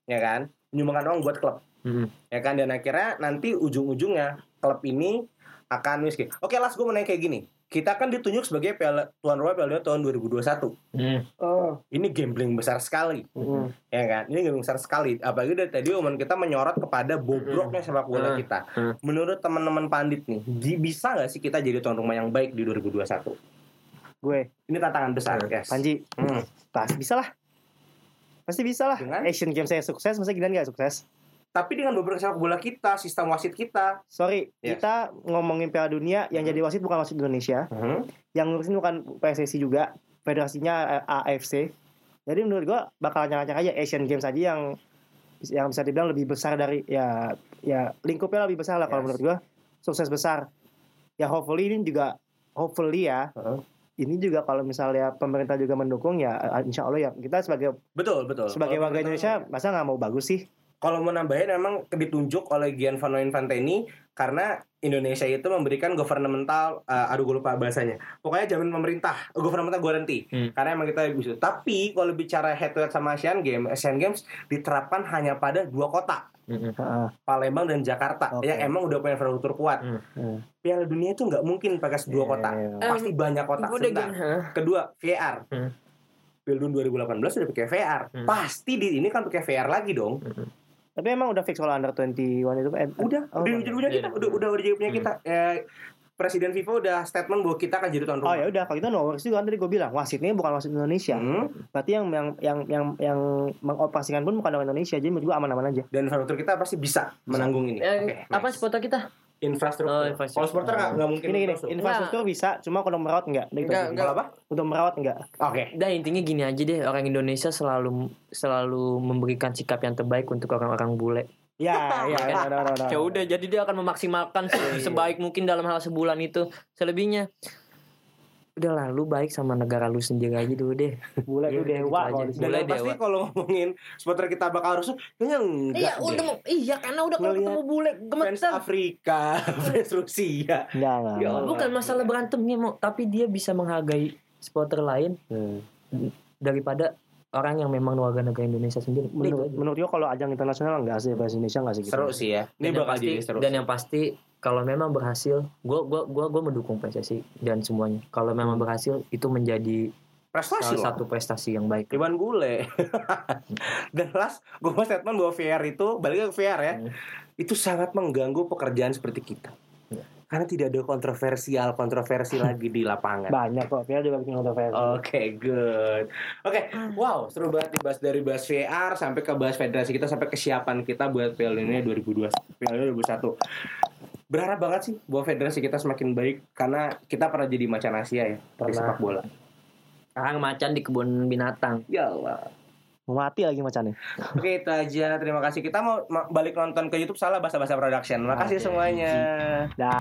Ya kan? Menyumbangkan uang buat klub. Hmm. Ya kan? Dan akhirnya nanti ujung-ujungnya klub ini akan miskin. Oke, Las gue mau nanya kayak gini. Kita kan ditunjuk sebagai piala, tuan rumah Piala Dunia tahun 2021. Hmm. Oh. Ini gambling besar sekali. Hmm. Ya kan? Ini gambling besar sekali. Apalagi dari tadi omongan kita menyorot kepada bobroknya sepak bola Hmm. kita. Hmm. Menurut teman-teman pandit nih, di- bisa nggak sih kita jadi tuan rumah yang baik di 2021? Gue Ini tantangan besar, Hmm. guys. Panji Hmm. pasti bisa lah. Pasti bisa lah. Dengan? Asian Games saya sukses, masa gini nggak sukses? Tapi dengan beberapa sepak bola kita, sistem wasit kita, Sorry, Yes. kita ngomongin Piala Dunia yang Hmm. jadi wasit bukan wasit Indonesia, Hmm. yang ngurusin bukan PSSI juga, federasinya eh, AFC. Jadi menurut gua bakal lancar-lancar aja Asian Games aja yang yang bisa dibilang lebih besar dari ya ya lingkupnya lebih besar lah kalau Yes. menurut gua sukses besar. Ya hopefully ini juga hopefully ya. Heeh. Ini juga kalau misalnya pemerintah juga mendukung ya eh, insya Allah ya kita sebagai betul betul. sebagai Kalau warga Indonesia masa nggak mau bagus sih kalau mau nambahin memang ditunjuk oleh Gianfranco Infantini karena Indonesia itu memberikan governmental uh, aduh gue lupa bahasanya pokoknya jamin pemerintah governmental guarantee Hmm. karena emang kita bisa tapi kalau bicara head to head sama Asian Games Asian Games diterapkan hanya pada dua kota. Heeh. Palembang dan Jakarta Oke. yang emang udah punya infrastruktur kuat Hmm. Hmm. Piala Dunia itu nggak mungkin pakai dua Iya, kota iya. pasti banyak kota Sebentar. gini, hah? kedua VR Hmm. Piala Dunia 2018 sudah pakai VR Hmm. pasti di ini kan pakai VR lagi dong Tapi emang udah fix kalau under 21 itu eh, udah oh, udah udah. udah udah kita Iya, udah udah udah jadi punya kita Eh, Presiden FIFA udah statement bahwa kita akan jadi tuan Oh rumah. ya udah kalau gitu no worries juga kan tadi gue bilang wasitnya bukan wasit Indonesia. Hmm. Berarti yang yang yang yang yang mengoperasikan pun bukan orang Indonesia jadi menurut gue aman-aman aja. Dan infrastruktur kita pasti bisa menanggung ini. Eh, Oke, apa nice. supporter kita? Infrastruktur? Oh, infrastruktur. Kalau supporter nggak nggak mungkin. Gini gini, masuk. infrastruktur bisa, cuma kalau merawat enggak. Udah gitu Enggak, apa? Untuk merawat enggak. Oke. Dan intinya gini aja deh, orang Indonesia selalu selalu memberikan sikap yang terbaik untuk orang-orang bule. Ya, ya, udah, udah. Ya udah, jadi dia akan memaksimalkan se- sebaik mungkin dalam hal sebulan itu. Selebihnya udah lah, lu baik sama negara lu sendiri aja dulu deh. Bule tuh gitu dewa kalau Dan pasti kalau ngomongin supporter kita bakal harus kayaknya enggak. Iya, deh. udah iya karena udah kalau ketemu bule fans gemeter. Afrika, fans Rusia. Enggak, enggak. Ya. Bukan masalah berantemnya mau, tapi dia bisa menghargai supporter lain Hmm. daripada orang yang memang warga negara Indonesia sendiri. Menurut, Itu aja. menurut gue kalau ajang internasional enggak sih bahasa Indonesia enggak sih gitu. Seru sih ya. Ini dan bakal pasti, jadi seru. dan yang pasti kalau memang berhasil gua gua gua gua mendukung PSSI dan semuanya kalau memang berhasil itu menjadi prestasi salah loh. satu prestasi yang baik Iwan Bule. Dan last, gue mau statement bahwa VR itu, balik ke VR ya, Hmm. itu sangat mengganggu pekerjaan seperti kita. Ya. Karena tidak ada kontroversial, kontroversi lagi di lapangan. Banyak kok, Piala juga bikin kontroversi. Oke, good. Oke, wow, seru banget dibahas dari bahas VR sampai ke bahas federasi kita sampai kesiapan kita buat Piala Dunia 2002, Piala Dunia 2021. Berharap banget sih bahwa federasi kita semakin baik karena kita pernah jadi macan Asia ya di Pernah. sepak bola. sekarang macan di kebun binatang Ya Allah. Mau mati lagi macannya. Oke itu aja Terima kasih Kita mau ma- balik nonton ke Youtube Salah bahasa-bahasa production Makasih Oke. semuanya Dah.